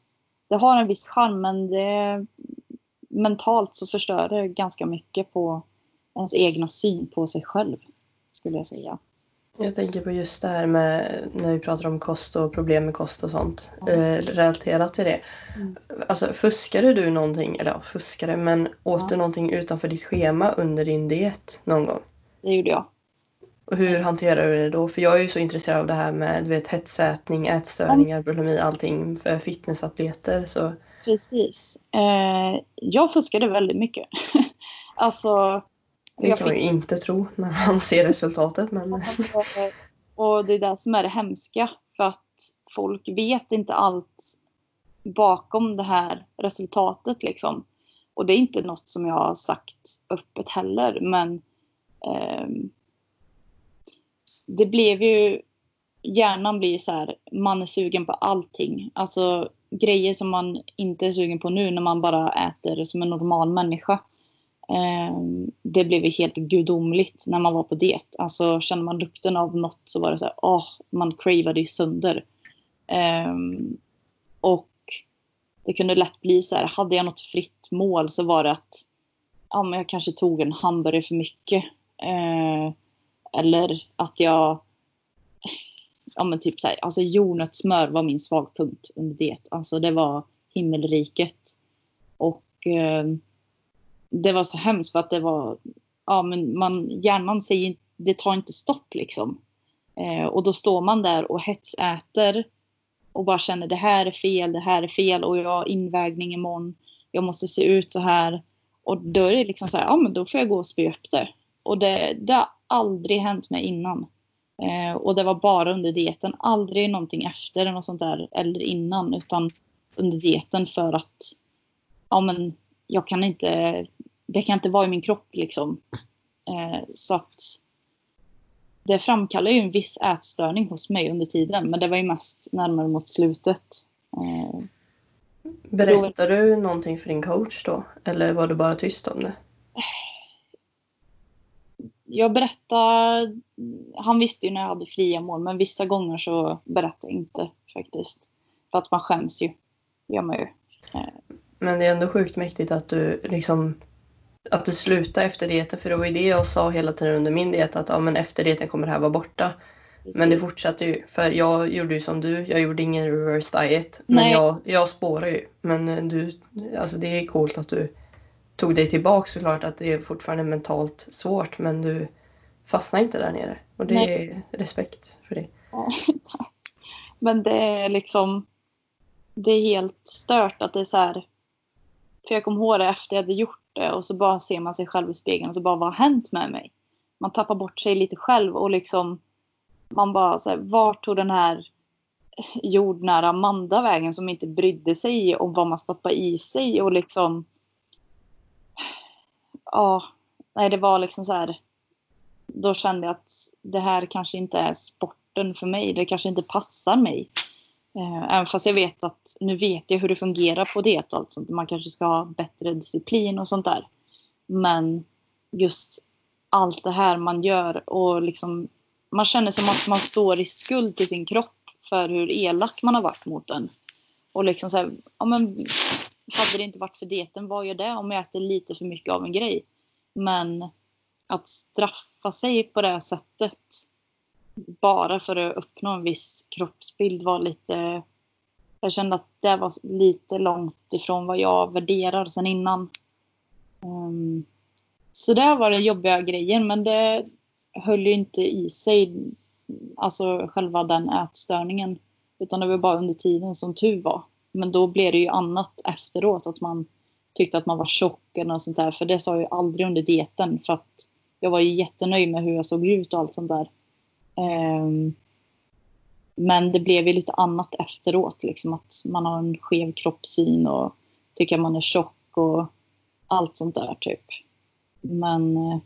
det. har en viss charm men det, mentalt så förstör det ganska mycket på ens egna syn på sig själv. Skulle jag säga. Jag tänker på just det här med när vi pratar om kost och problem med kost och sånt. Eh, relaterat till det. Mm. Alltså fuskade du någonting, eller ja, fuskade, men åt ja. du någonting utanför ditt schema under din diet någon gång? Det gjorde jag. Och hur hanterar du det då? För jag är ju så intresserad av det här med du vet, hetsätning, ätstörningar, bulimi, allting för fitnessatleter. Så... Precis. Eh, jag fuskade väldigt mycket. [laughs] alltså det kan man ju inte tro när man ser resultatet. Men... och det är det som är det hemska. För att folk vet inte allt bakom det här resultatet. Liksom. Och det är inte något som jag har sagt öppet heller. Men eh, det blev ju... Hjärnan blir så här, man är sugen på allting. Alltså grejer som man inte är sugen på nu när man bara äter som en normal människa. Ehm, det blev helt gudomligt när man var på diet. Alltså känner man lukten av något så var det så här, åh, man cravade ju sönder. Ehm, och det kunde lätt bli så här, hade jag något fritt mål så var det att ja, men jag kanske tog en hamburgare för mycket. Eh, eller att jag, ja men typ så här, alltså jordnötssmör var min svagpunkt under diet. Alltså det var himmelriket. Och eh, det var så hemskt för att det var, ja men man, hjärnan säger det tar inte stopp liksom. Eh, och då står man där och hetsäter och bara känner det här är fel, det här är fel och jag har invägning imorgon. Jag måste se ut så här. Och då är det liksom så här, ja men då får jag gå och spy upp det. Och det, det har aldrig hänt mig innan. Eh, och det var bara under dieten, aldrig någonting efter något sånt där eller innan utan under dieten för att ja men jag kan inte det kan inte vara i min kropp liksom. Eh, så att det framkallar ju en viss ätstörning hos mig under tiden. Men det var ju mest närmare mot slutet. Eh, Berättade du någonting för din coach då? Eller var du bara tyst om det? Jag berättade, han visste ju när jag hade fria mål men vissa gånger så berättade jag inte faktiskt. För att man skäms ju, gör man ju. Eh. Men det är ändå sjukt mäktigt att du liksom att du slutade efter dieten. För det var ju det jag sa hela tiden under min diet att ja, men efter dieten kommer det här vara borta. Men det fortsatte ju. För jag gjorde ju som du. Jag gjorde ingen reverse diet. Men Nej. jag, jag spårar ju. Men du, alltså det är coolt att du tog dig tillbaka såklart. Att det är fortfarande mentalt svårt. Men du fastnar inte där nere. Och det Nej. är respekt för det. Ja, [laughs] tack. Men det är liksom. Det är helt stört att det är så här. För jag kommer ihåg det efter jag hade gjort det och så bara ser man sig själv i spegeln och så bara vad har hänt med mig? Man tappar bort sig lite själv och liksom man bara så här, vart tog den här jordnära Amanda vägen som inte brydde sig om vad man stoppar i sig och liksom ja, nej det var liksom så här då kände jag att det här kanske inte är sporten för mig. Det kanske inte passar mig. Eh, även fast jag vet att nu vet jag hur det fungerar på diet och allt sånt. Man kanske ska ha bättre disciplin och sånt där. Men just allt det här man gör och liksom man känner som att man står i skuld till sin kropp för hur elak man har varit mot den. Och liksom så här, ja men hade det inte varit för dieten, vad gör det om jag äter lite för mycket av en grej? Men att straffa sig på det här sättet bara för att uppnå en viss kroppsbild var lite... Jag kände att det var lite långt ifrån vad jag värderar sen innan. Um, så det var den jobbiga grejen men det höll ju inte i sig, alltså själva den ätstörningen. Utan det var bara under tiden som tur var. Men då blev det ju annat efteråt, att man tyckte att man var tjock eller något sånt där. För det sa jag ju aldrig under dieten för att jag var ju jättenöjd med hur jag såg ut och allt sånt där. Um, men det blev ju lite annat efteråt, liksom att man har en skev kroppssyn och tycker att man är tjock och allt sånt där typ. Men eh,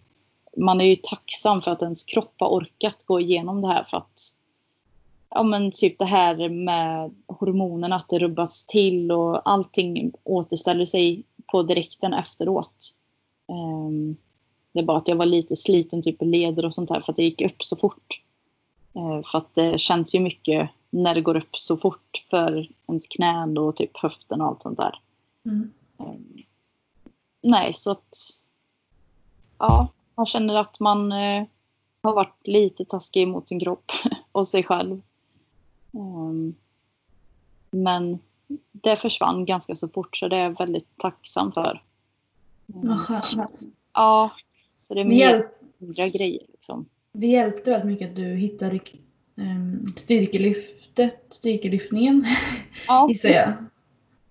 man är ju tacksam för att ens kropp har orkat gå igenom det här för att ja men typ det här med hormonerna, att det rubbas till och allting återställer sig på direkten efteråt. Um, det är bara att jag var lite sliten typ i leder och sånt här för att det gick upp så fort. Uh, för att det känns ju mycket när det går upp så fort för ens knän och typ höften och allt sånt där. Mm. Um, nej, så att ja, man känner att man uh, har varit lite taskig mot sin kropp [laughs] och sig själv. Um, men det försvann ganska så fort så det är jag väldigt tacksam för. Vad skönt. Ja, så det är Det, hjälp, grejer. Liksom. det hjälpte väldigt mycket att du hittade um, styrkelyftet, styrkelyftningen Ja, [laughs] gissar jag.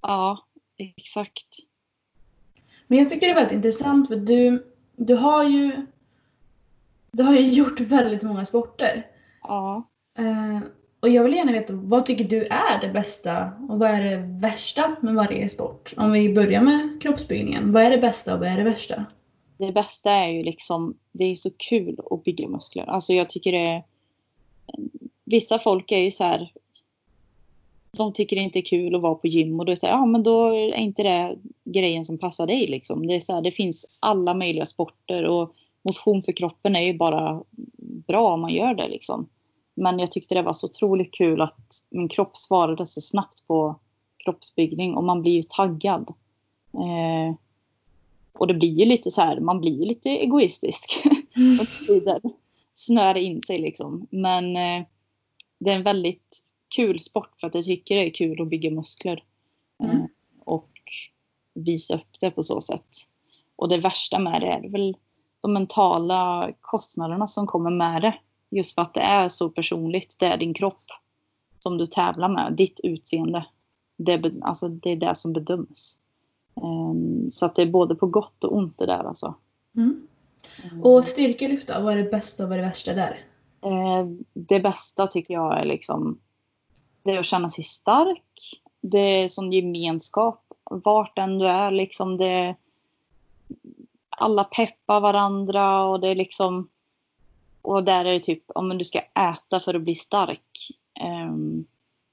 ja, exakt. Men jag tycker det är väldigt intressant för du, du har ju du har ju [laughs] gjort väldigt många sporter. Ja och jag vill gärna veta, vad tycker du är det bästa och vad är det värsta med varje sport? Om vi börjar med kroppsbyggningen. Vad är det bästa och vad är det värsta? Det bästa är ju liksom, det är så kul att bygga muskler. Alltså jag tycker det är, Vissa folk är ju så här, de tycker det inte är kul att vara på gym och då är det så här, ja men då är inte det grejen som passar dig liksom. Det är så här, det finns alla möjliga sporter och motion för kroppen är ju bara bra om man gör det liksom. Men jag tyckte det var så otroligt kul att min kropp svarade så snabbt på kroppsbyggning och man blir ju taggad. Eh, och det blir ju lite så här, man blir ju lite egoistisk. [laughs] tiden. Snör in sig liksom. Men eh, det är en väldigt kul sport för att jag tycker det är kul att bygga muskler. Eh, Mm. och visa upp det på så sätt. Och det värsta med det är väl de mentala kostnaderna som kommer med det. Just för att det är så personligt. Det är din kropp som du tävlar med. Ditt utseende. Det alltså, det, är det som bedöms. Ehm, så att det är både på gott och ont det där alltså. Mm. Och styrkelyft då? Vad är det bästa och vad är det värsta där? Eh, det bästa tycker jag är liksom det är att känna sig stark. Det är sån gemenskap. Vart än du är liksom det alla peppar varandra och det är liksom och där är det typ om du ska äta för att bli stark. Ehm,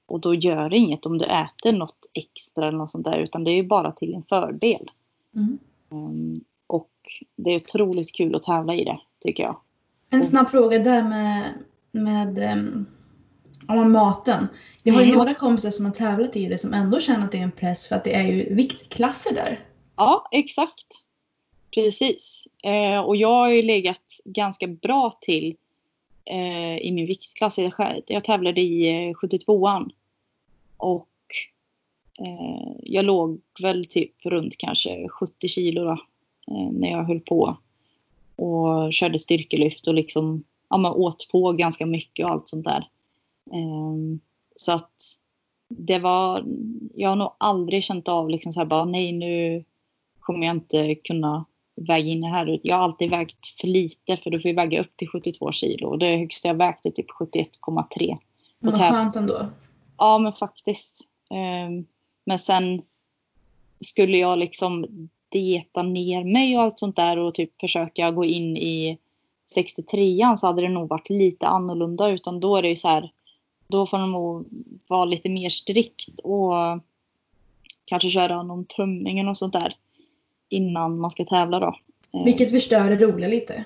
och då gör det inget om du äter något extra eller något sånt där utan det är ju bara till en fördel. Mm. Ehm, och det är otroligt kul att tävla i det tycker jag. En snabb fråga där med, med um, om maten. Jag har ju Mm. några kompisar som har tävlat i det som ändå känner att det är en press för att det är ju viktklasser där. Ja, exakt. Precis. Eh, och jag har ju legat ganska bra till eh, i min viktklass. Jag, jag tävlade i eh, 72an. Och eh, jag låg väl typ runt kanske 70 kilo då, eh, när jag höll på. Och körde styrkelyft och liksom ja, man åt på ganska mycket och allt sånt där. Eh, så att det var, jag har nog aldrig känt av liksom så här bara nej nu kommer jag inte kunna väga in här. Jag har alltid vägt för lite för du får ju väga upp till 72 kilo. Och det högsta jag vägt är typ 71,3. Men vad skönt ändå. Ja men faktiskt. Ehm, men sen skulle jag liksom dieta ner mig och allt sånt där och typ försöka gå in i 63an så hade det nog varit lite annorlunda utan då är det ju så här då får man nog vara lite mer strikt och kanske köra någon tömning och sånt där innan man ska tävla då. Eh, Vilket förstör det roliga lite.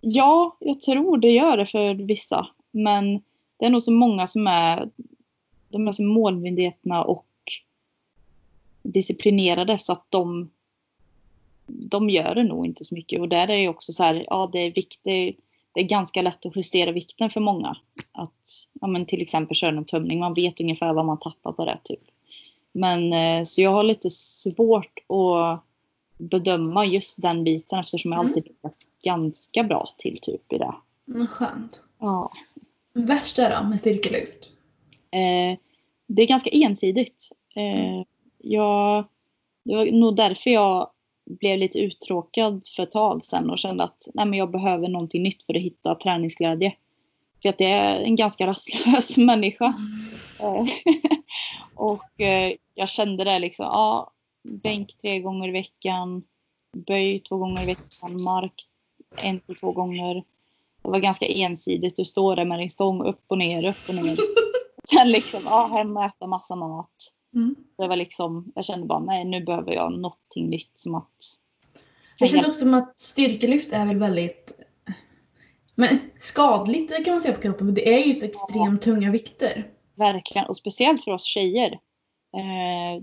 Ja, jag tror det gör det för vissa. Men det är nog så många som är, de är så målmedvetna och disciplinerade så att de, de gör det nog inte så mycket. Och där är det också så här, ja det är viktigt, det är ganska lätt att justera vikten för många. Att ja, men till exempel köra en tömning, man vet ungefär vad man tappar på det. Typ. Men eh, så jag har lite svårt att bedöma just den biten eftersom jag Mm. alltid legat ganska bra till typ i det. Mm, skönt. Ja. Värsta då med styrkelyft? Eh, det är ganska ensidigt. Eh, jag, det var nog därför jag blev lite uttråkad för ett tag sedan och kände att nej, men jag behöver någonting nytt för att hitta träningsglädje. För att jag är en ganska rastlös [laughs] människa. Eh, [laughs] och eh, jag kände det liksom, ja, bänk tre gånger i veckan. böj två gånger i veckan, mark en till två gånger. Det var ganska ensidigt. Du står där med din stång upp och ner, upp och ner. [laughs] Sen liksom, ja, hem och äta massa mat. Mm. Det var liksom, jag kände bara nej nu behöver jag någonting nytt som att Det känns också som att styrkelyft är väl väldigt men skadligt det kan man säga på kroppen. Men det är ju så extremt tunga vikter. Verkligen, och speciellt för oss tjejer. Eh,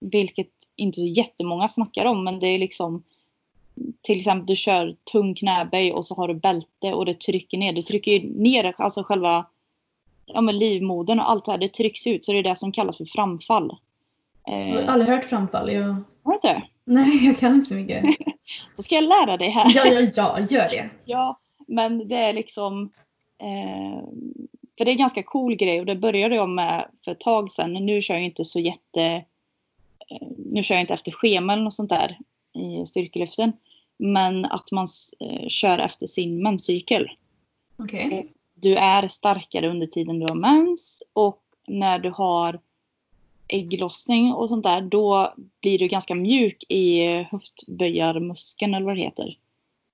vilket inte så jättemånga snackar om, men det är liksom till exempel du kör tung knäböj och så har du bälte och det trycker ner. Det trycker ner alltså själva ja, men livmodern och allt det här. Det trycks ut så det är det som kallas för framfall. Jag har Eh, aldrig hört framfall. Jag... har du inte? Nej, jag kan inte så mycket. [laughs] Då ska jag lära dig här. Ja, ja, ja, gör det. [laughs] Ja, men det är liksom... Eh, för det är en ganska cool grej och det började jag med för ett tag sedan. Nu kör jag inte så jätte... Eh, nu kör jag inte efter schema eller något sånt där i styrkelyften. Men att man eh, kör efter sin menscykel. Okej. Du är starkare under tiden du har mens och när du har ägglossning och sånt där då blir du ganska mjuk i höftböjarmuskeln eller vad det heter.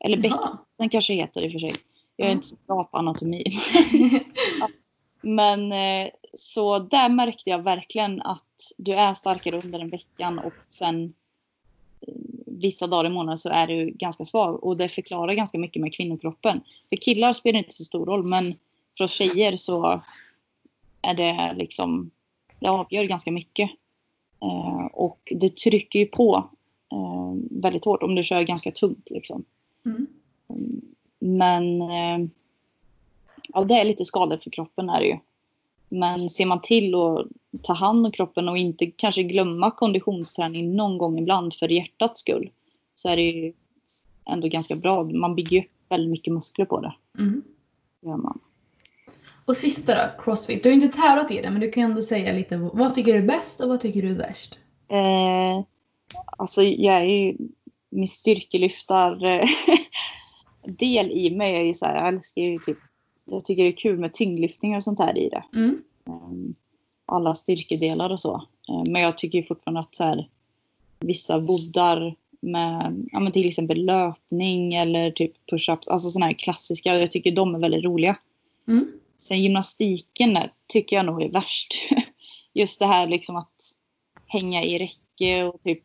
Eller bäcken. Kanske heter i och för sig. Jag är Ja. inte så bra på anatomi. [laughs] Men eh, så där märkte jag verkligen att du är starkare under en veckan och sen eh, vissa dagar i månaden så är du ganska svag. Och det förklarar ganska mycket med kvinnokroppen. För killar spelar inte så stor roll men för oss tjejer så är det liksom, det avgör ganska mycket. Eh, och det trycker ju på eh, väldigt hårt om du kör ganska tungt liksom. Mm. Men eh, ja, det är lite skadligt för kroppen är det ju. Men ser man till att ta hand om kroppen och inte kanske glömma konditionsträning någon gång ibland för hjärtats skull. Så är det ju ändå ganska bra. Man bygger upp väldigt mycket muskler på det. Mm. Gör man. Och sista då, crossfit. Du har ju inte tävlat i det men du kan ändå säga lite vad tycker du är bäst och vad tycker du är värst? Eh, alltså jag är ju min styrkelyftar eh, [laughs] del i mig är ju så här, jag älskar ju typ jag tycker det är kul med tyngdlyftningar och sånt här i det. Mm. Ehm, alla styrkedelar och så. Ehm, Men jag tycker fortfarande att så här, vissa boddar med ja, men till exempel löpning eller typ push-ups, alltså sådana här klassiska, jag tycker de är väldigt roliga. Mm. Sen gymnastiken där tycker jag nog är värst. [laughs] Just det här liksom att hänga i räcke och typ,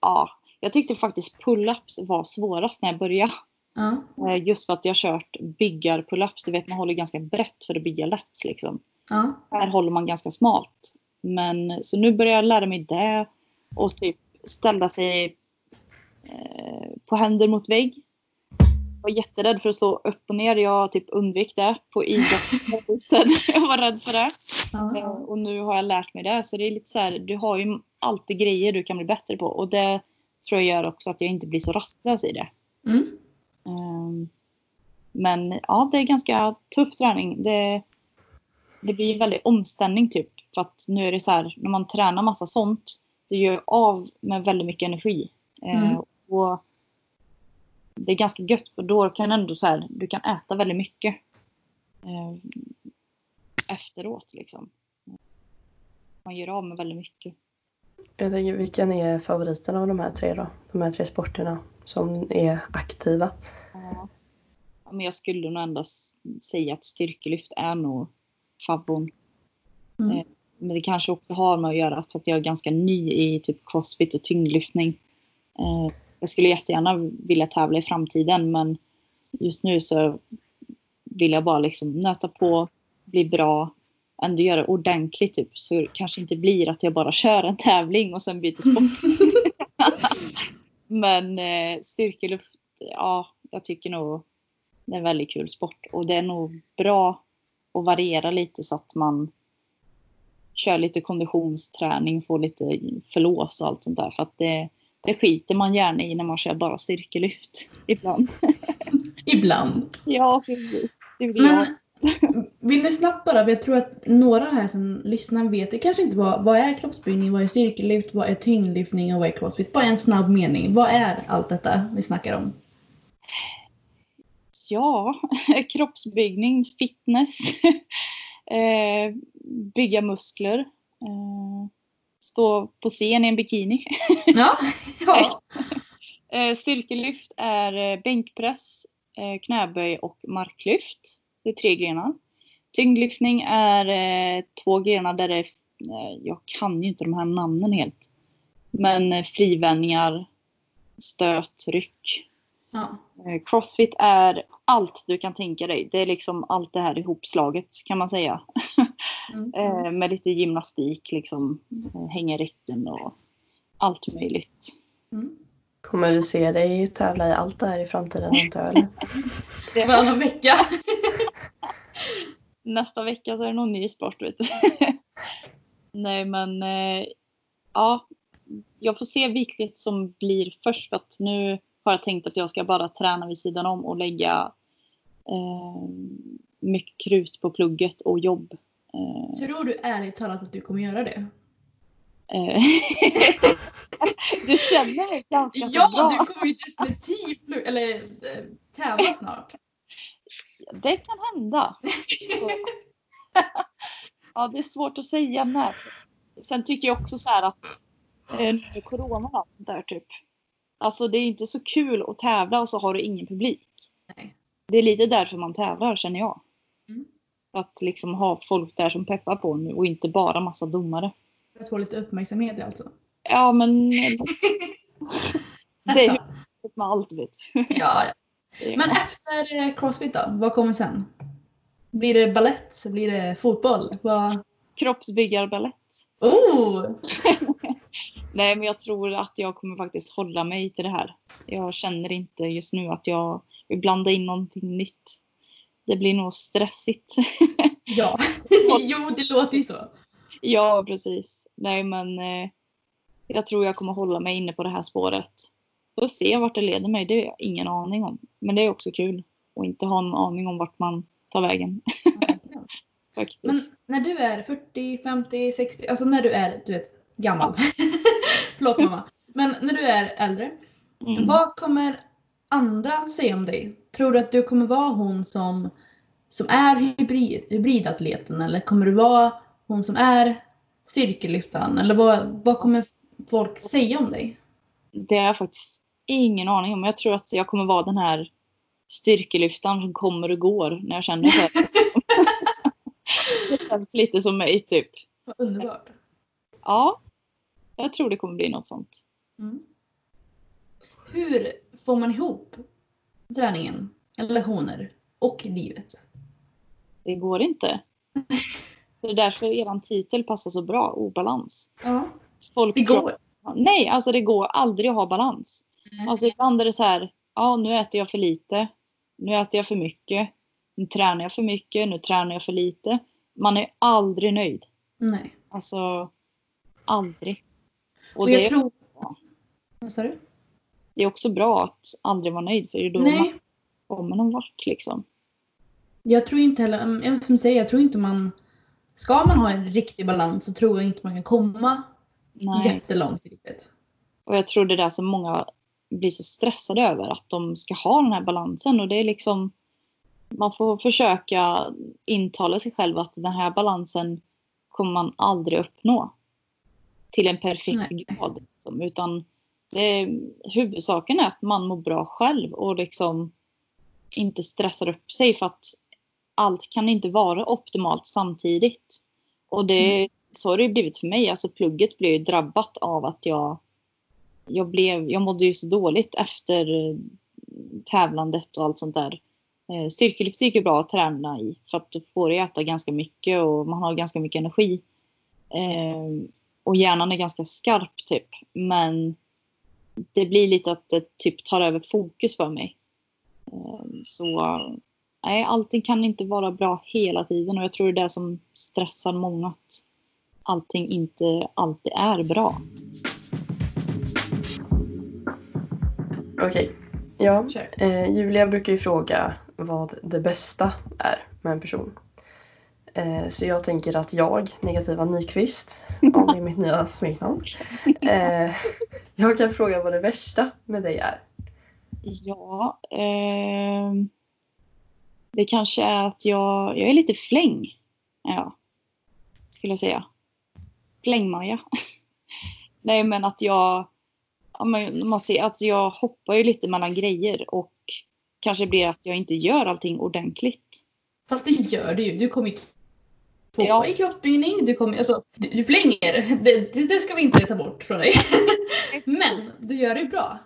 ja. Jag tyckte faktiskt pull-ups var svårast när jag började. Eh, Just för att jag har kört byggar-pull-ups. Du vet man håller ganska brett för att bygga lätt liksom. Ja. Här håller man ganska smalt. Men så nu börjar jag lära mig det. Och typ ställa sig eh, på händer mot vägg. Jag var jätterädd för att stå upp och ner. Jag typ undvek det på idrotten. [laughs] jag var rädd för det. Ja. och nu har jag lärt mig det. Så det är lite så här, du har ju alltid grejer du kan bli bättre på. Och det tror jag gör också att jag inte blir så rastlös i det. Mm. Ehm, Men ja, det är ganska tuff träning. Det, det blir en väldig omställning typ. För att nu är det så här, när man tränar massa sånt, det gör av med väldigt mycket energi. Eh, Mm. Och det är ganska gött för då kan ändå så här, du kan äta väldigt mycket. eh, Efteråt liksom. Man gör av med väldigt mycket. Jag tänker, vilken är favoriten av de här tre då? De här tre sporterna som är aktiva. Ja. Men jag skulle nog ändå s- säga att styrkelyft är nog favvon. Mm. Eh, Men det kanske också har med att göra för att jag är ganska ny i typ crossfit och tyngdlyftning. Eh, Jag skulle jättegärna vilja tävla i framtiden men just nu så vill jag bara liksom nöta på, bli bra, ändå göra ordentligt typ. Så det kanske inte blir att jag bara kör en tävling och sen byter sport. [laughs] men eh, styrkelyft, ja, jag tycker nog det är en väldigt kul sport och det är nog bra att variera lite så att man kör lite konditionsträning, får lite förlås och allt sånt där. För att det, det skiter man gärna i när man kör bara styrkelyft ibland. [laughs] Ibland. ja, precis. Det blir jag. [laughs] Vill du snabbt bara, för jag tror att några här som lyssnar vet det kanske inte vad, vad är kroppsbyggning, vad är styrkelyft, vad är tyngdlyftning och vad är crossfit? Bara en snabb mening. Vad är allt detta vi snackar om? Ja, [laughs] kroppsbyggning, fitness, [laughs] eh, bygga muskler, eh, stå på scen i en bikini. Ja. ja. Eh, styrkelyft är bänkpress, knäböj och marklyft. Det är tre grenar. Tyngdlyftning är eh, två grenar där det är, eh, jag kan ju inte de här namnen helt. Men eh, frivändningar, stöt, ryck. Ja. Eh, Crossfit är allt du kan tänka dig. Det är liksom allt det här ihopslaget kan man säga. Mm. [laughs] Eh, med lite gymnastik, liksom eh, hänga i räcken och allt möjligt. Mm. Kommer vi se dig tävla i allt det här i framtiden antar jag? eller? [laughs] Varannan vecka. [laughs] Nästa vecka så är det någon ny sport vet. [laughs] Nej men eh, ja, jag får se vilket som blir först. För att nu har jag tänkt att jag ska bara träna vid sidan om och lägga eh, mycket krut på plugget och jobb. Eh, Tror du ärligt talat att du kommer göra det? eh, [laughs] du känner mig ganska Ja, bra. du kommer ju definitivt eller, eh, tävla snart. Det kan hända. [laughs] ja, det är svårt att säga när. Sen tycker jag också så här att eh, corona och allt sånt där typ. Alltså det är inte så kul att tävla och så har du ingen publik. Nej. Det är lite därför man tävlar känner jag. Mm. Att liksom ha folk där som peppar på nu och inte bara massa domare. För att få lite uppmärksamhet alltså. Ja men [laughs] det är ju med allt vet. Ja, ja. Men efter eh, Crossfit då? Vad kommer sen? Blir det ballett? Blir det fotboll? Vad... Kroppsbyggarbalett. Oh! [laughs] Nej, men jag tror att jag kommer faktiskt hålla mig till det här. Jag känner inte just nu att jag vill blanda in någonting nytt. Det blir nog stressigt. [laughs] Ja. jo, det låter ju så. ja, precis. Nej, men eh, jag tror jag kommer hålla mig inne på det här spåret. Får se vart det leder mig, det har jag ingen aning om. Men det är också kul att inte ha en aning om vart man tar vägen. [laughs] Faktiskt. Men när du är 40, 50, 60, alltså när du är du vet, gammal. [laughs] Förlåt mamma. Men när du är äldre, Mm. vad kommer andra säga om dig? Tror du att du kommer vara hon som, som är hybrid, hybridatleten eller kommer du vara hon som är styrkelyftaren? Eller vad, vad kommer folk säga om dig? Det har jag faktiskt ingen aning om. Jag tror att jag kommer vara den här styrkelyftaren som kommer och går när jag känner för det. [laughs] Lite som mig typ. Vad underbart. Ja, jag tror det kommer bli något sånt. Mm. Hur får man ihop träningen, relationer och livet? Det går inte. [laughs] Det är därför er titel passar så bra, obalans. Ja, Folk det tror- går. Nej, alltså det går aldrig att ha balans. Nej. Alltså ibland är det så här, ja nu äter jag för lite, nu äter jag för mycket, nu tränar jag för mycket, nu tränar jag för lite. Man är aldrig nöjd. Nej. Alltså, aldrig. Och, Och det, jag är- tror... Vad sa du? det är också bra att aldrig vara nöjd för det är då Nej, man kommer någon vart liksom. jag tror inte heller, mm, som säger, jag tror inte man... Ska man ha en riktig balans så tror jag inte man kan komma Nej. jättelångt i livet. Och jag tror det är där som många blir så stressade över, att de ska ha den här balansen. Och det är liksom, man får försöka intala sig själv att den här balansen kommer man aldrig uppnå till en perfekt Nej. grad. Liksom. Utan det, huvudsaken är att man mår bra själv och liksom inte stressar upp sig för att allt kan inte vara optimalt samtidigt. Och det, så har det blivit för mig. Alltså plugget blev ju drabbat av att jag jag, blev, jag mådde ju så dåligt efter eh, tävlandet och allt sånt där. Eh, styrkelyft gick ju bra att träna i för att du får äta ganska mycket och man har ganska mycket energi. Eh, och hjärnan är ganska skarp typ. Men det blir lite att det typ tar över fokus för mig. Eh, så nej, allting kan inte vara bra hela tiden och jag tror det är det som stressar många att allting inte alltid är bra. Okej. Ja, Kör. eh, Julia brukar ju fråga vad det bästa är med en person. Eh, så jag tänker att jag, Negativa Nyqvist, om det är mitt nya smeknamn. Eh, jag kan fråga vad det värsta med dig är. Ja, ehm, det kanske är att jag, jag är lite fläng. Ja, skulle jag säga. Flängmaja. [laughs] Nej, men att jag, man ser att jag hoppar ju lite mellan grejer och kanske blir att jag inte gör allting ordentligt. Fast det gör du ju. Du kommer ju tvåa Ja. i kroppsbyggning. Du, kommer, alltså, du, du flänger. Det, det, det ska vi inte ta bort från dig. [laughs] Men du gör det bra.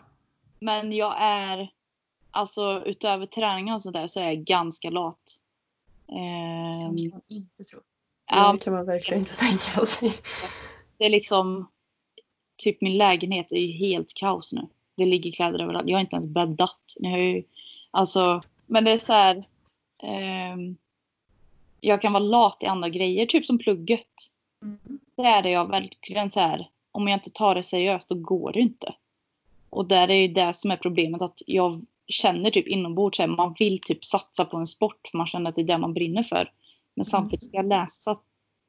Men jag är, alltså utöver träningen och sådär så är jag ganska lat. Ehm, kan man inte tro. ja, Det kan man verkligen inte tänka sig. det är liksom, typ min lägenhet är ju helt kaos nu. Det ligger kläder överallt. Jag har inte ens bäddat. Jag har ju, alltså, men det är så här. ehm, jag kan vara lat i andra grejer, typ som plugget. Det är det jag verkligen så här. Om jag inte tar det seriöst då går det inte. Och där är ju det som är problemet att jag känner typ inombords att man vill typ satsa på en sport. Man känner att det är det man brinner för. Men samtidigt ska jag läsa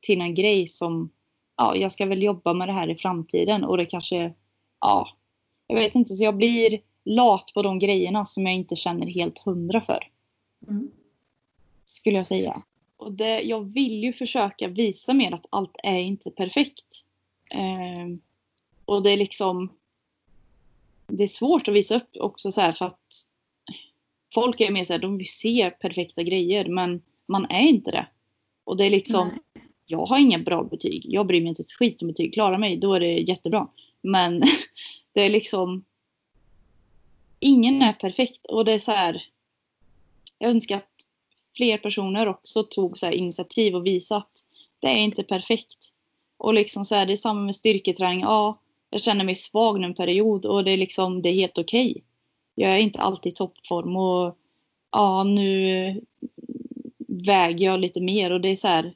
till en grej som ja, jag ska väl jobba med det här i framtiden och det kanske, ja, jag vet inte, så jag blir lat på de grejerna som jag inte känner helt hundra för. Mm. Skulle jag säga. Och det, jag vill ju försöka visa mer att allt är inte perfekt. Ehm, och det är liksom, det är svårt att visa upp också så här för att folk är mer så här, de vill se perfekta grejer men man är inte det. Och det är liksom, Nej jag har inga bra betyg. Jag bryr mig inte ett skit om betyg. Klarar mig, då är det jättebra. Men [laughs] det är liksom... Ingen är perfekt. Och det är så här... Jag önskar att fler personer också tog så här initiativ och visade att det är inte perfekt. Och liksom så här, det är samma med styrketräning. Ja, jag känner mig svag nu en period och det är liksom, det är helt okej. Jag är inte alltid i toppform och ja, nu väger jag lite mer och det är så här.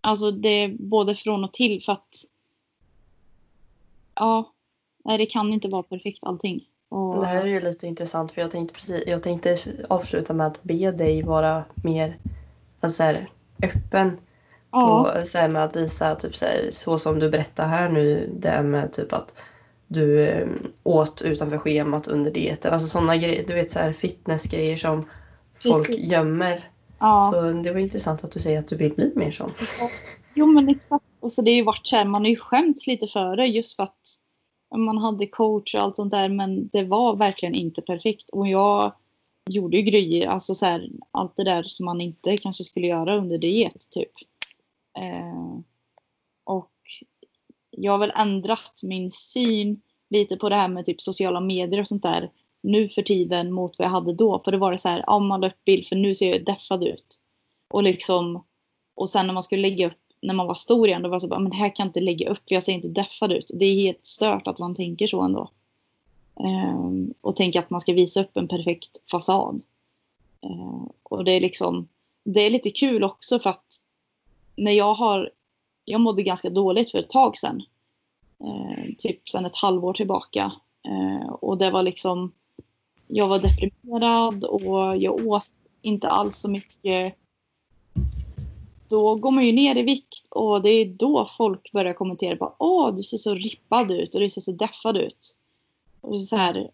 Alltså det är både från och till för att ja, nej, det kan inte vara perfekt allting. Och, Det här är ju lite intressant för jag tänkte, precis, jag tänkte avsluta med att be dig vara mer alltså så här, öppen ja, på, så här, med att visa typ så, här, så som du berättar här nu. Det med typ att du eh, åt utanför schemat under dieten. Alltså sådana grejer, du vet så här fitnessgrejer som folk Precis. gömmer. Ja. Så det var intressant att du säger att du vill bli mer sån. [laughs] Jo men exakt. Och så det har ju varit så här, man har ju skämts lite för det just för att man hade coach och allt sånt där men det var verkligen inte perfekt. Och jag gjorde ju grejer, alltså så här, allt det där som man inte kanske skulle göra under diet typ. Eh, och jag har väl ändrat min syn lite på det här med typ sociala medier och sånt där nu för tiden mot vad jag hade då. För det var det så här, ja man la upp bild för nu ser jag deffad ut. Och liksom, och sen när man skulle lägga upp när man var stor igen, då var det så bara, men här kan jag inte lägga upp, för jag ser inte deffad ut. Det är helt stört att man tänker så ändå. Um, och tänker att man ska visa upp en perfekt fasad. Uh, och det är liksom, det är lite kul också för att när jag har, jag mådde ganska dåligt för ett tag sedan. Uh, typ sedan ett halvår tillbaka. Uh, och det var liksom, jag var deprimerad och jag åt inte alls så mycket då går man ju ner i vikt och det är då folk börjar kommentera på Åh, du ser så rippad ut och du ser så deffad ut. Och så här,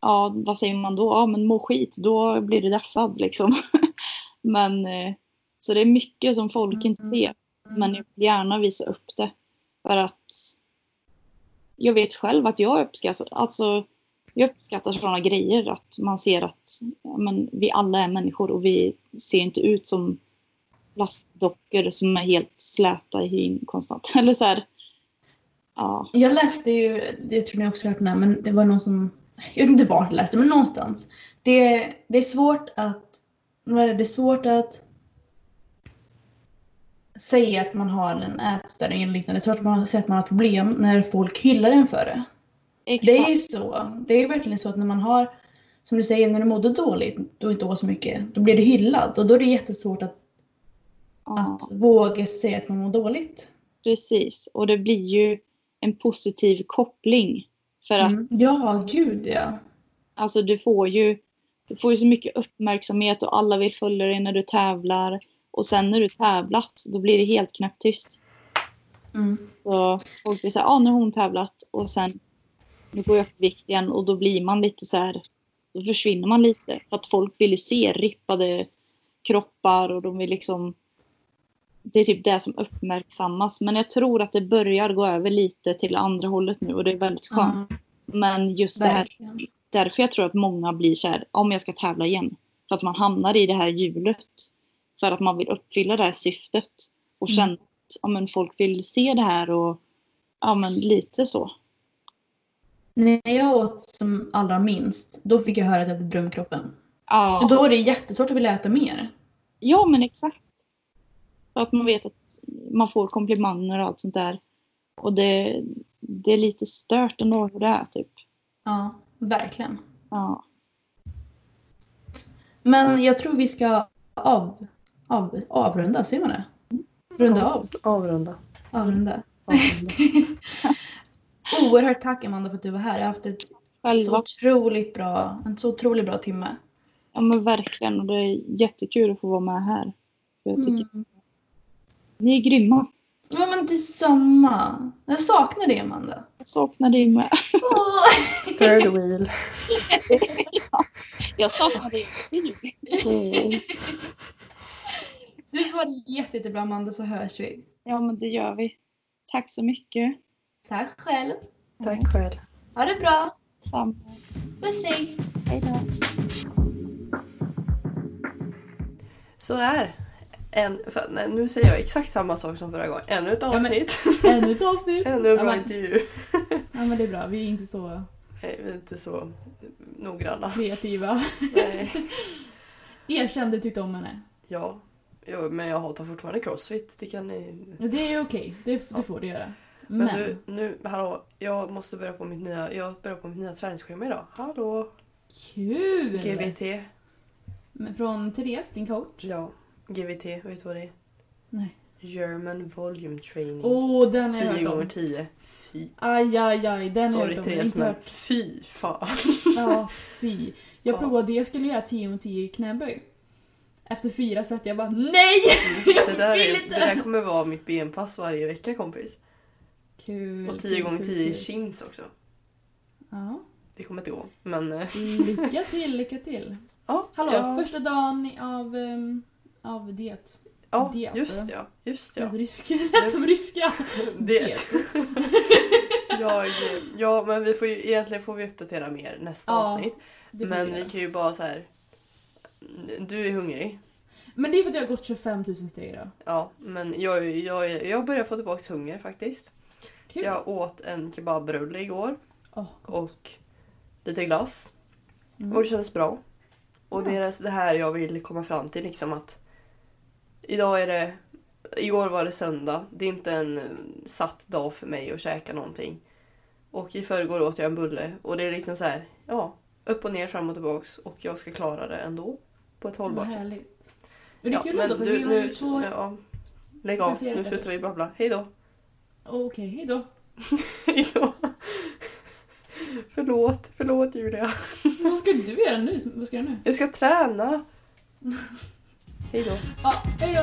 ja, vad säger man då? Ja, men må skit, då blir du deffad liksom. [laughs] men eh, så det är mycket som folk inte ser. Men jag vill gärna visa upp det. För att jag vet själv att jag uppskattar, alltså jag uppskattar sådana grejer. Att man ser att men, vi alla är människor och vi ser inte ut som plastdockor som är helt släta i hyn konstant. [laughs] Eller så här. Ja. Jag läste ju, det tror ni också hört med, men det var någon som, jag vet inte vart jag läste, men någonstans. Det, det är svårt att, vad är det, det är svårt att säga att man har en ätstörning eller liknande. Det är svårt att man att man har problem när folk hyllar en för det. Exakt. Det är ju så. Det är ju verkligen så att när man har, som du säger, när du mådde dåligt, då inte åt så mycket, då blir det hyllat. Och då är det jättesvårt att, ja, att våga säga att man mår dåligt. precis. Och det blir ju en positiv koppling. För att Mm. Ja, gud ja. alltså, du får ju du får ju så mycket uppmärksamhet och alla vill följa dig när du tävlar. Och sen när du tävlat, då blir det helt knäpptyst. Mm. Så folk blir såhär, ah, nu har hon tävlat och sen nu går jag upp i vikt igen och då blir man lite så här. Då försvinner man lite. För att folk vill ju se rippade kroppar och de vill liksom det är typ det som uppmärksammas. Men jag tror att det börjar gå över lite till andra hållet nu och det är väldigt skönt. Ja, Men just det här, därför jag tror att många blir så här, om jag ska tävla igen. För att man hamnar i det här hjulet. För att man vill uppfylla det här syftet. Och Mm. känna att ja, men folk vill se det här och ja men lite så. När jag åt som allra minst, då fick jag höra att jag hade drömkroppen. Ja, Då är det jättesvårt att vilja äta mer. ja men exakt. Att man vet att man får komplimanger och allt sånt där. Och det, det är lite stört ändå hur det är typ. Ja, verkligen. Ja. Men jag tror vi ska av, av, avrunda, säger man det? Runda av. Avrunda. Avrunda. Avrunda. [laughs] Oerhört tack Amanda för att du var här. Jag har haft ett så otroligt bra, en så otroligt bra timme. Ja men verkligen. Och det är jättekul att få vara med här. Jag tycker Mm. ni är grymma. Ja men detsamma. Jag saknar dig Amanda. Jag saknar dig med. Third wheel. [laughs] Jag saknar dig också. Mm. Du var jätte, jättebra Amanda så hörs vi. Ja men det gör vi. Tack så mycket. Tack själv. Tack själv. Ha det bra. Samma. Puss hej. Hej då. Sådär. En, för, nej, nu säger jag exakt samma sak som förra gången. Ännu ett men- avsnitt. [laughs] Ännu ett avsnitt. Ännu en Ja, bra men- intervju. Ja men det är bra, vi är inte så [laughs] Nej, vi är inte så noggranna. kreativa. Nej. [laughs] Erkänn du tyckte om henne. Ja. ja, men jag hatar fortfarande crossfit. Det kan ni... Ja, Det är okej, det, det får du göra. Men, Men, du, nu, hallå. Jag måste börja på mitt nya, jag börjar på mitt nya träningsschema idag. Hallå! kul! GVT. Men från Therese, din coach? Ja, GVT. Vet du vad det är? Nej. German Volume Training. Åh, den har jag 10 hört gånger om. 10. Fy. Aj, aj, aj, den har Sorry om. Therese men hört. fy fan. Ja, fy. Jag Ja. provade, jag skulle göra 10 mot 10 knäböj. Efter fyra set jag bara NEJ! [laughs] Jag Det där, vill är, inte! det där kommer vara mitt benpass varje vecka kompis. Kul. Och 10 kul, gånger kul, 10 kul. chins också. Ja. Det kommer inte gå. Men... eh, Lycka [laughs] till, lycka till. Ja, Hallå, ja, första dagen av, um, av det. ja diet, just ja. Just Ja. Ryska, det [laughs] lät som ryska. Det. [laughs] jag, ja men vi får ju, egentligen får vi uppdatera mer nästa Ja, avsnitt. Men vi kan ju bara så här. Du är hungrig. Men det är för att jag har gått 25 000 steg idag. Ja, men jag, jag, jag börjar få tillbaka hunger faktiskt. Kul. Jag åt en kebabrulle igår Åh, och lite glass. Mm. Och det kändes bra. Och Ja. det är det här jag vill komma fram till liksom att idag är det Igår var det söndag. Det är inte en eh, satt dag för mig att käka någonting. Och i förrgår åt jag en bulle och det är liksom så här, ja, upp och ner, fram och tillbaks och jag ska klara det ändå. På ett Vad hållbart sätt. Men det är kul ändå för du, vi har nu, ju två... ja, Lägg av, nu slutar vi babbla. Hej då! Okej, hejdå. [laughs] Hej då! förlåt, förlåt Julia. Vad ska du göra nu? Vad ska du göra nu? Jag ska träna. Hej då. Ja, hejdå.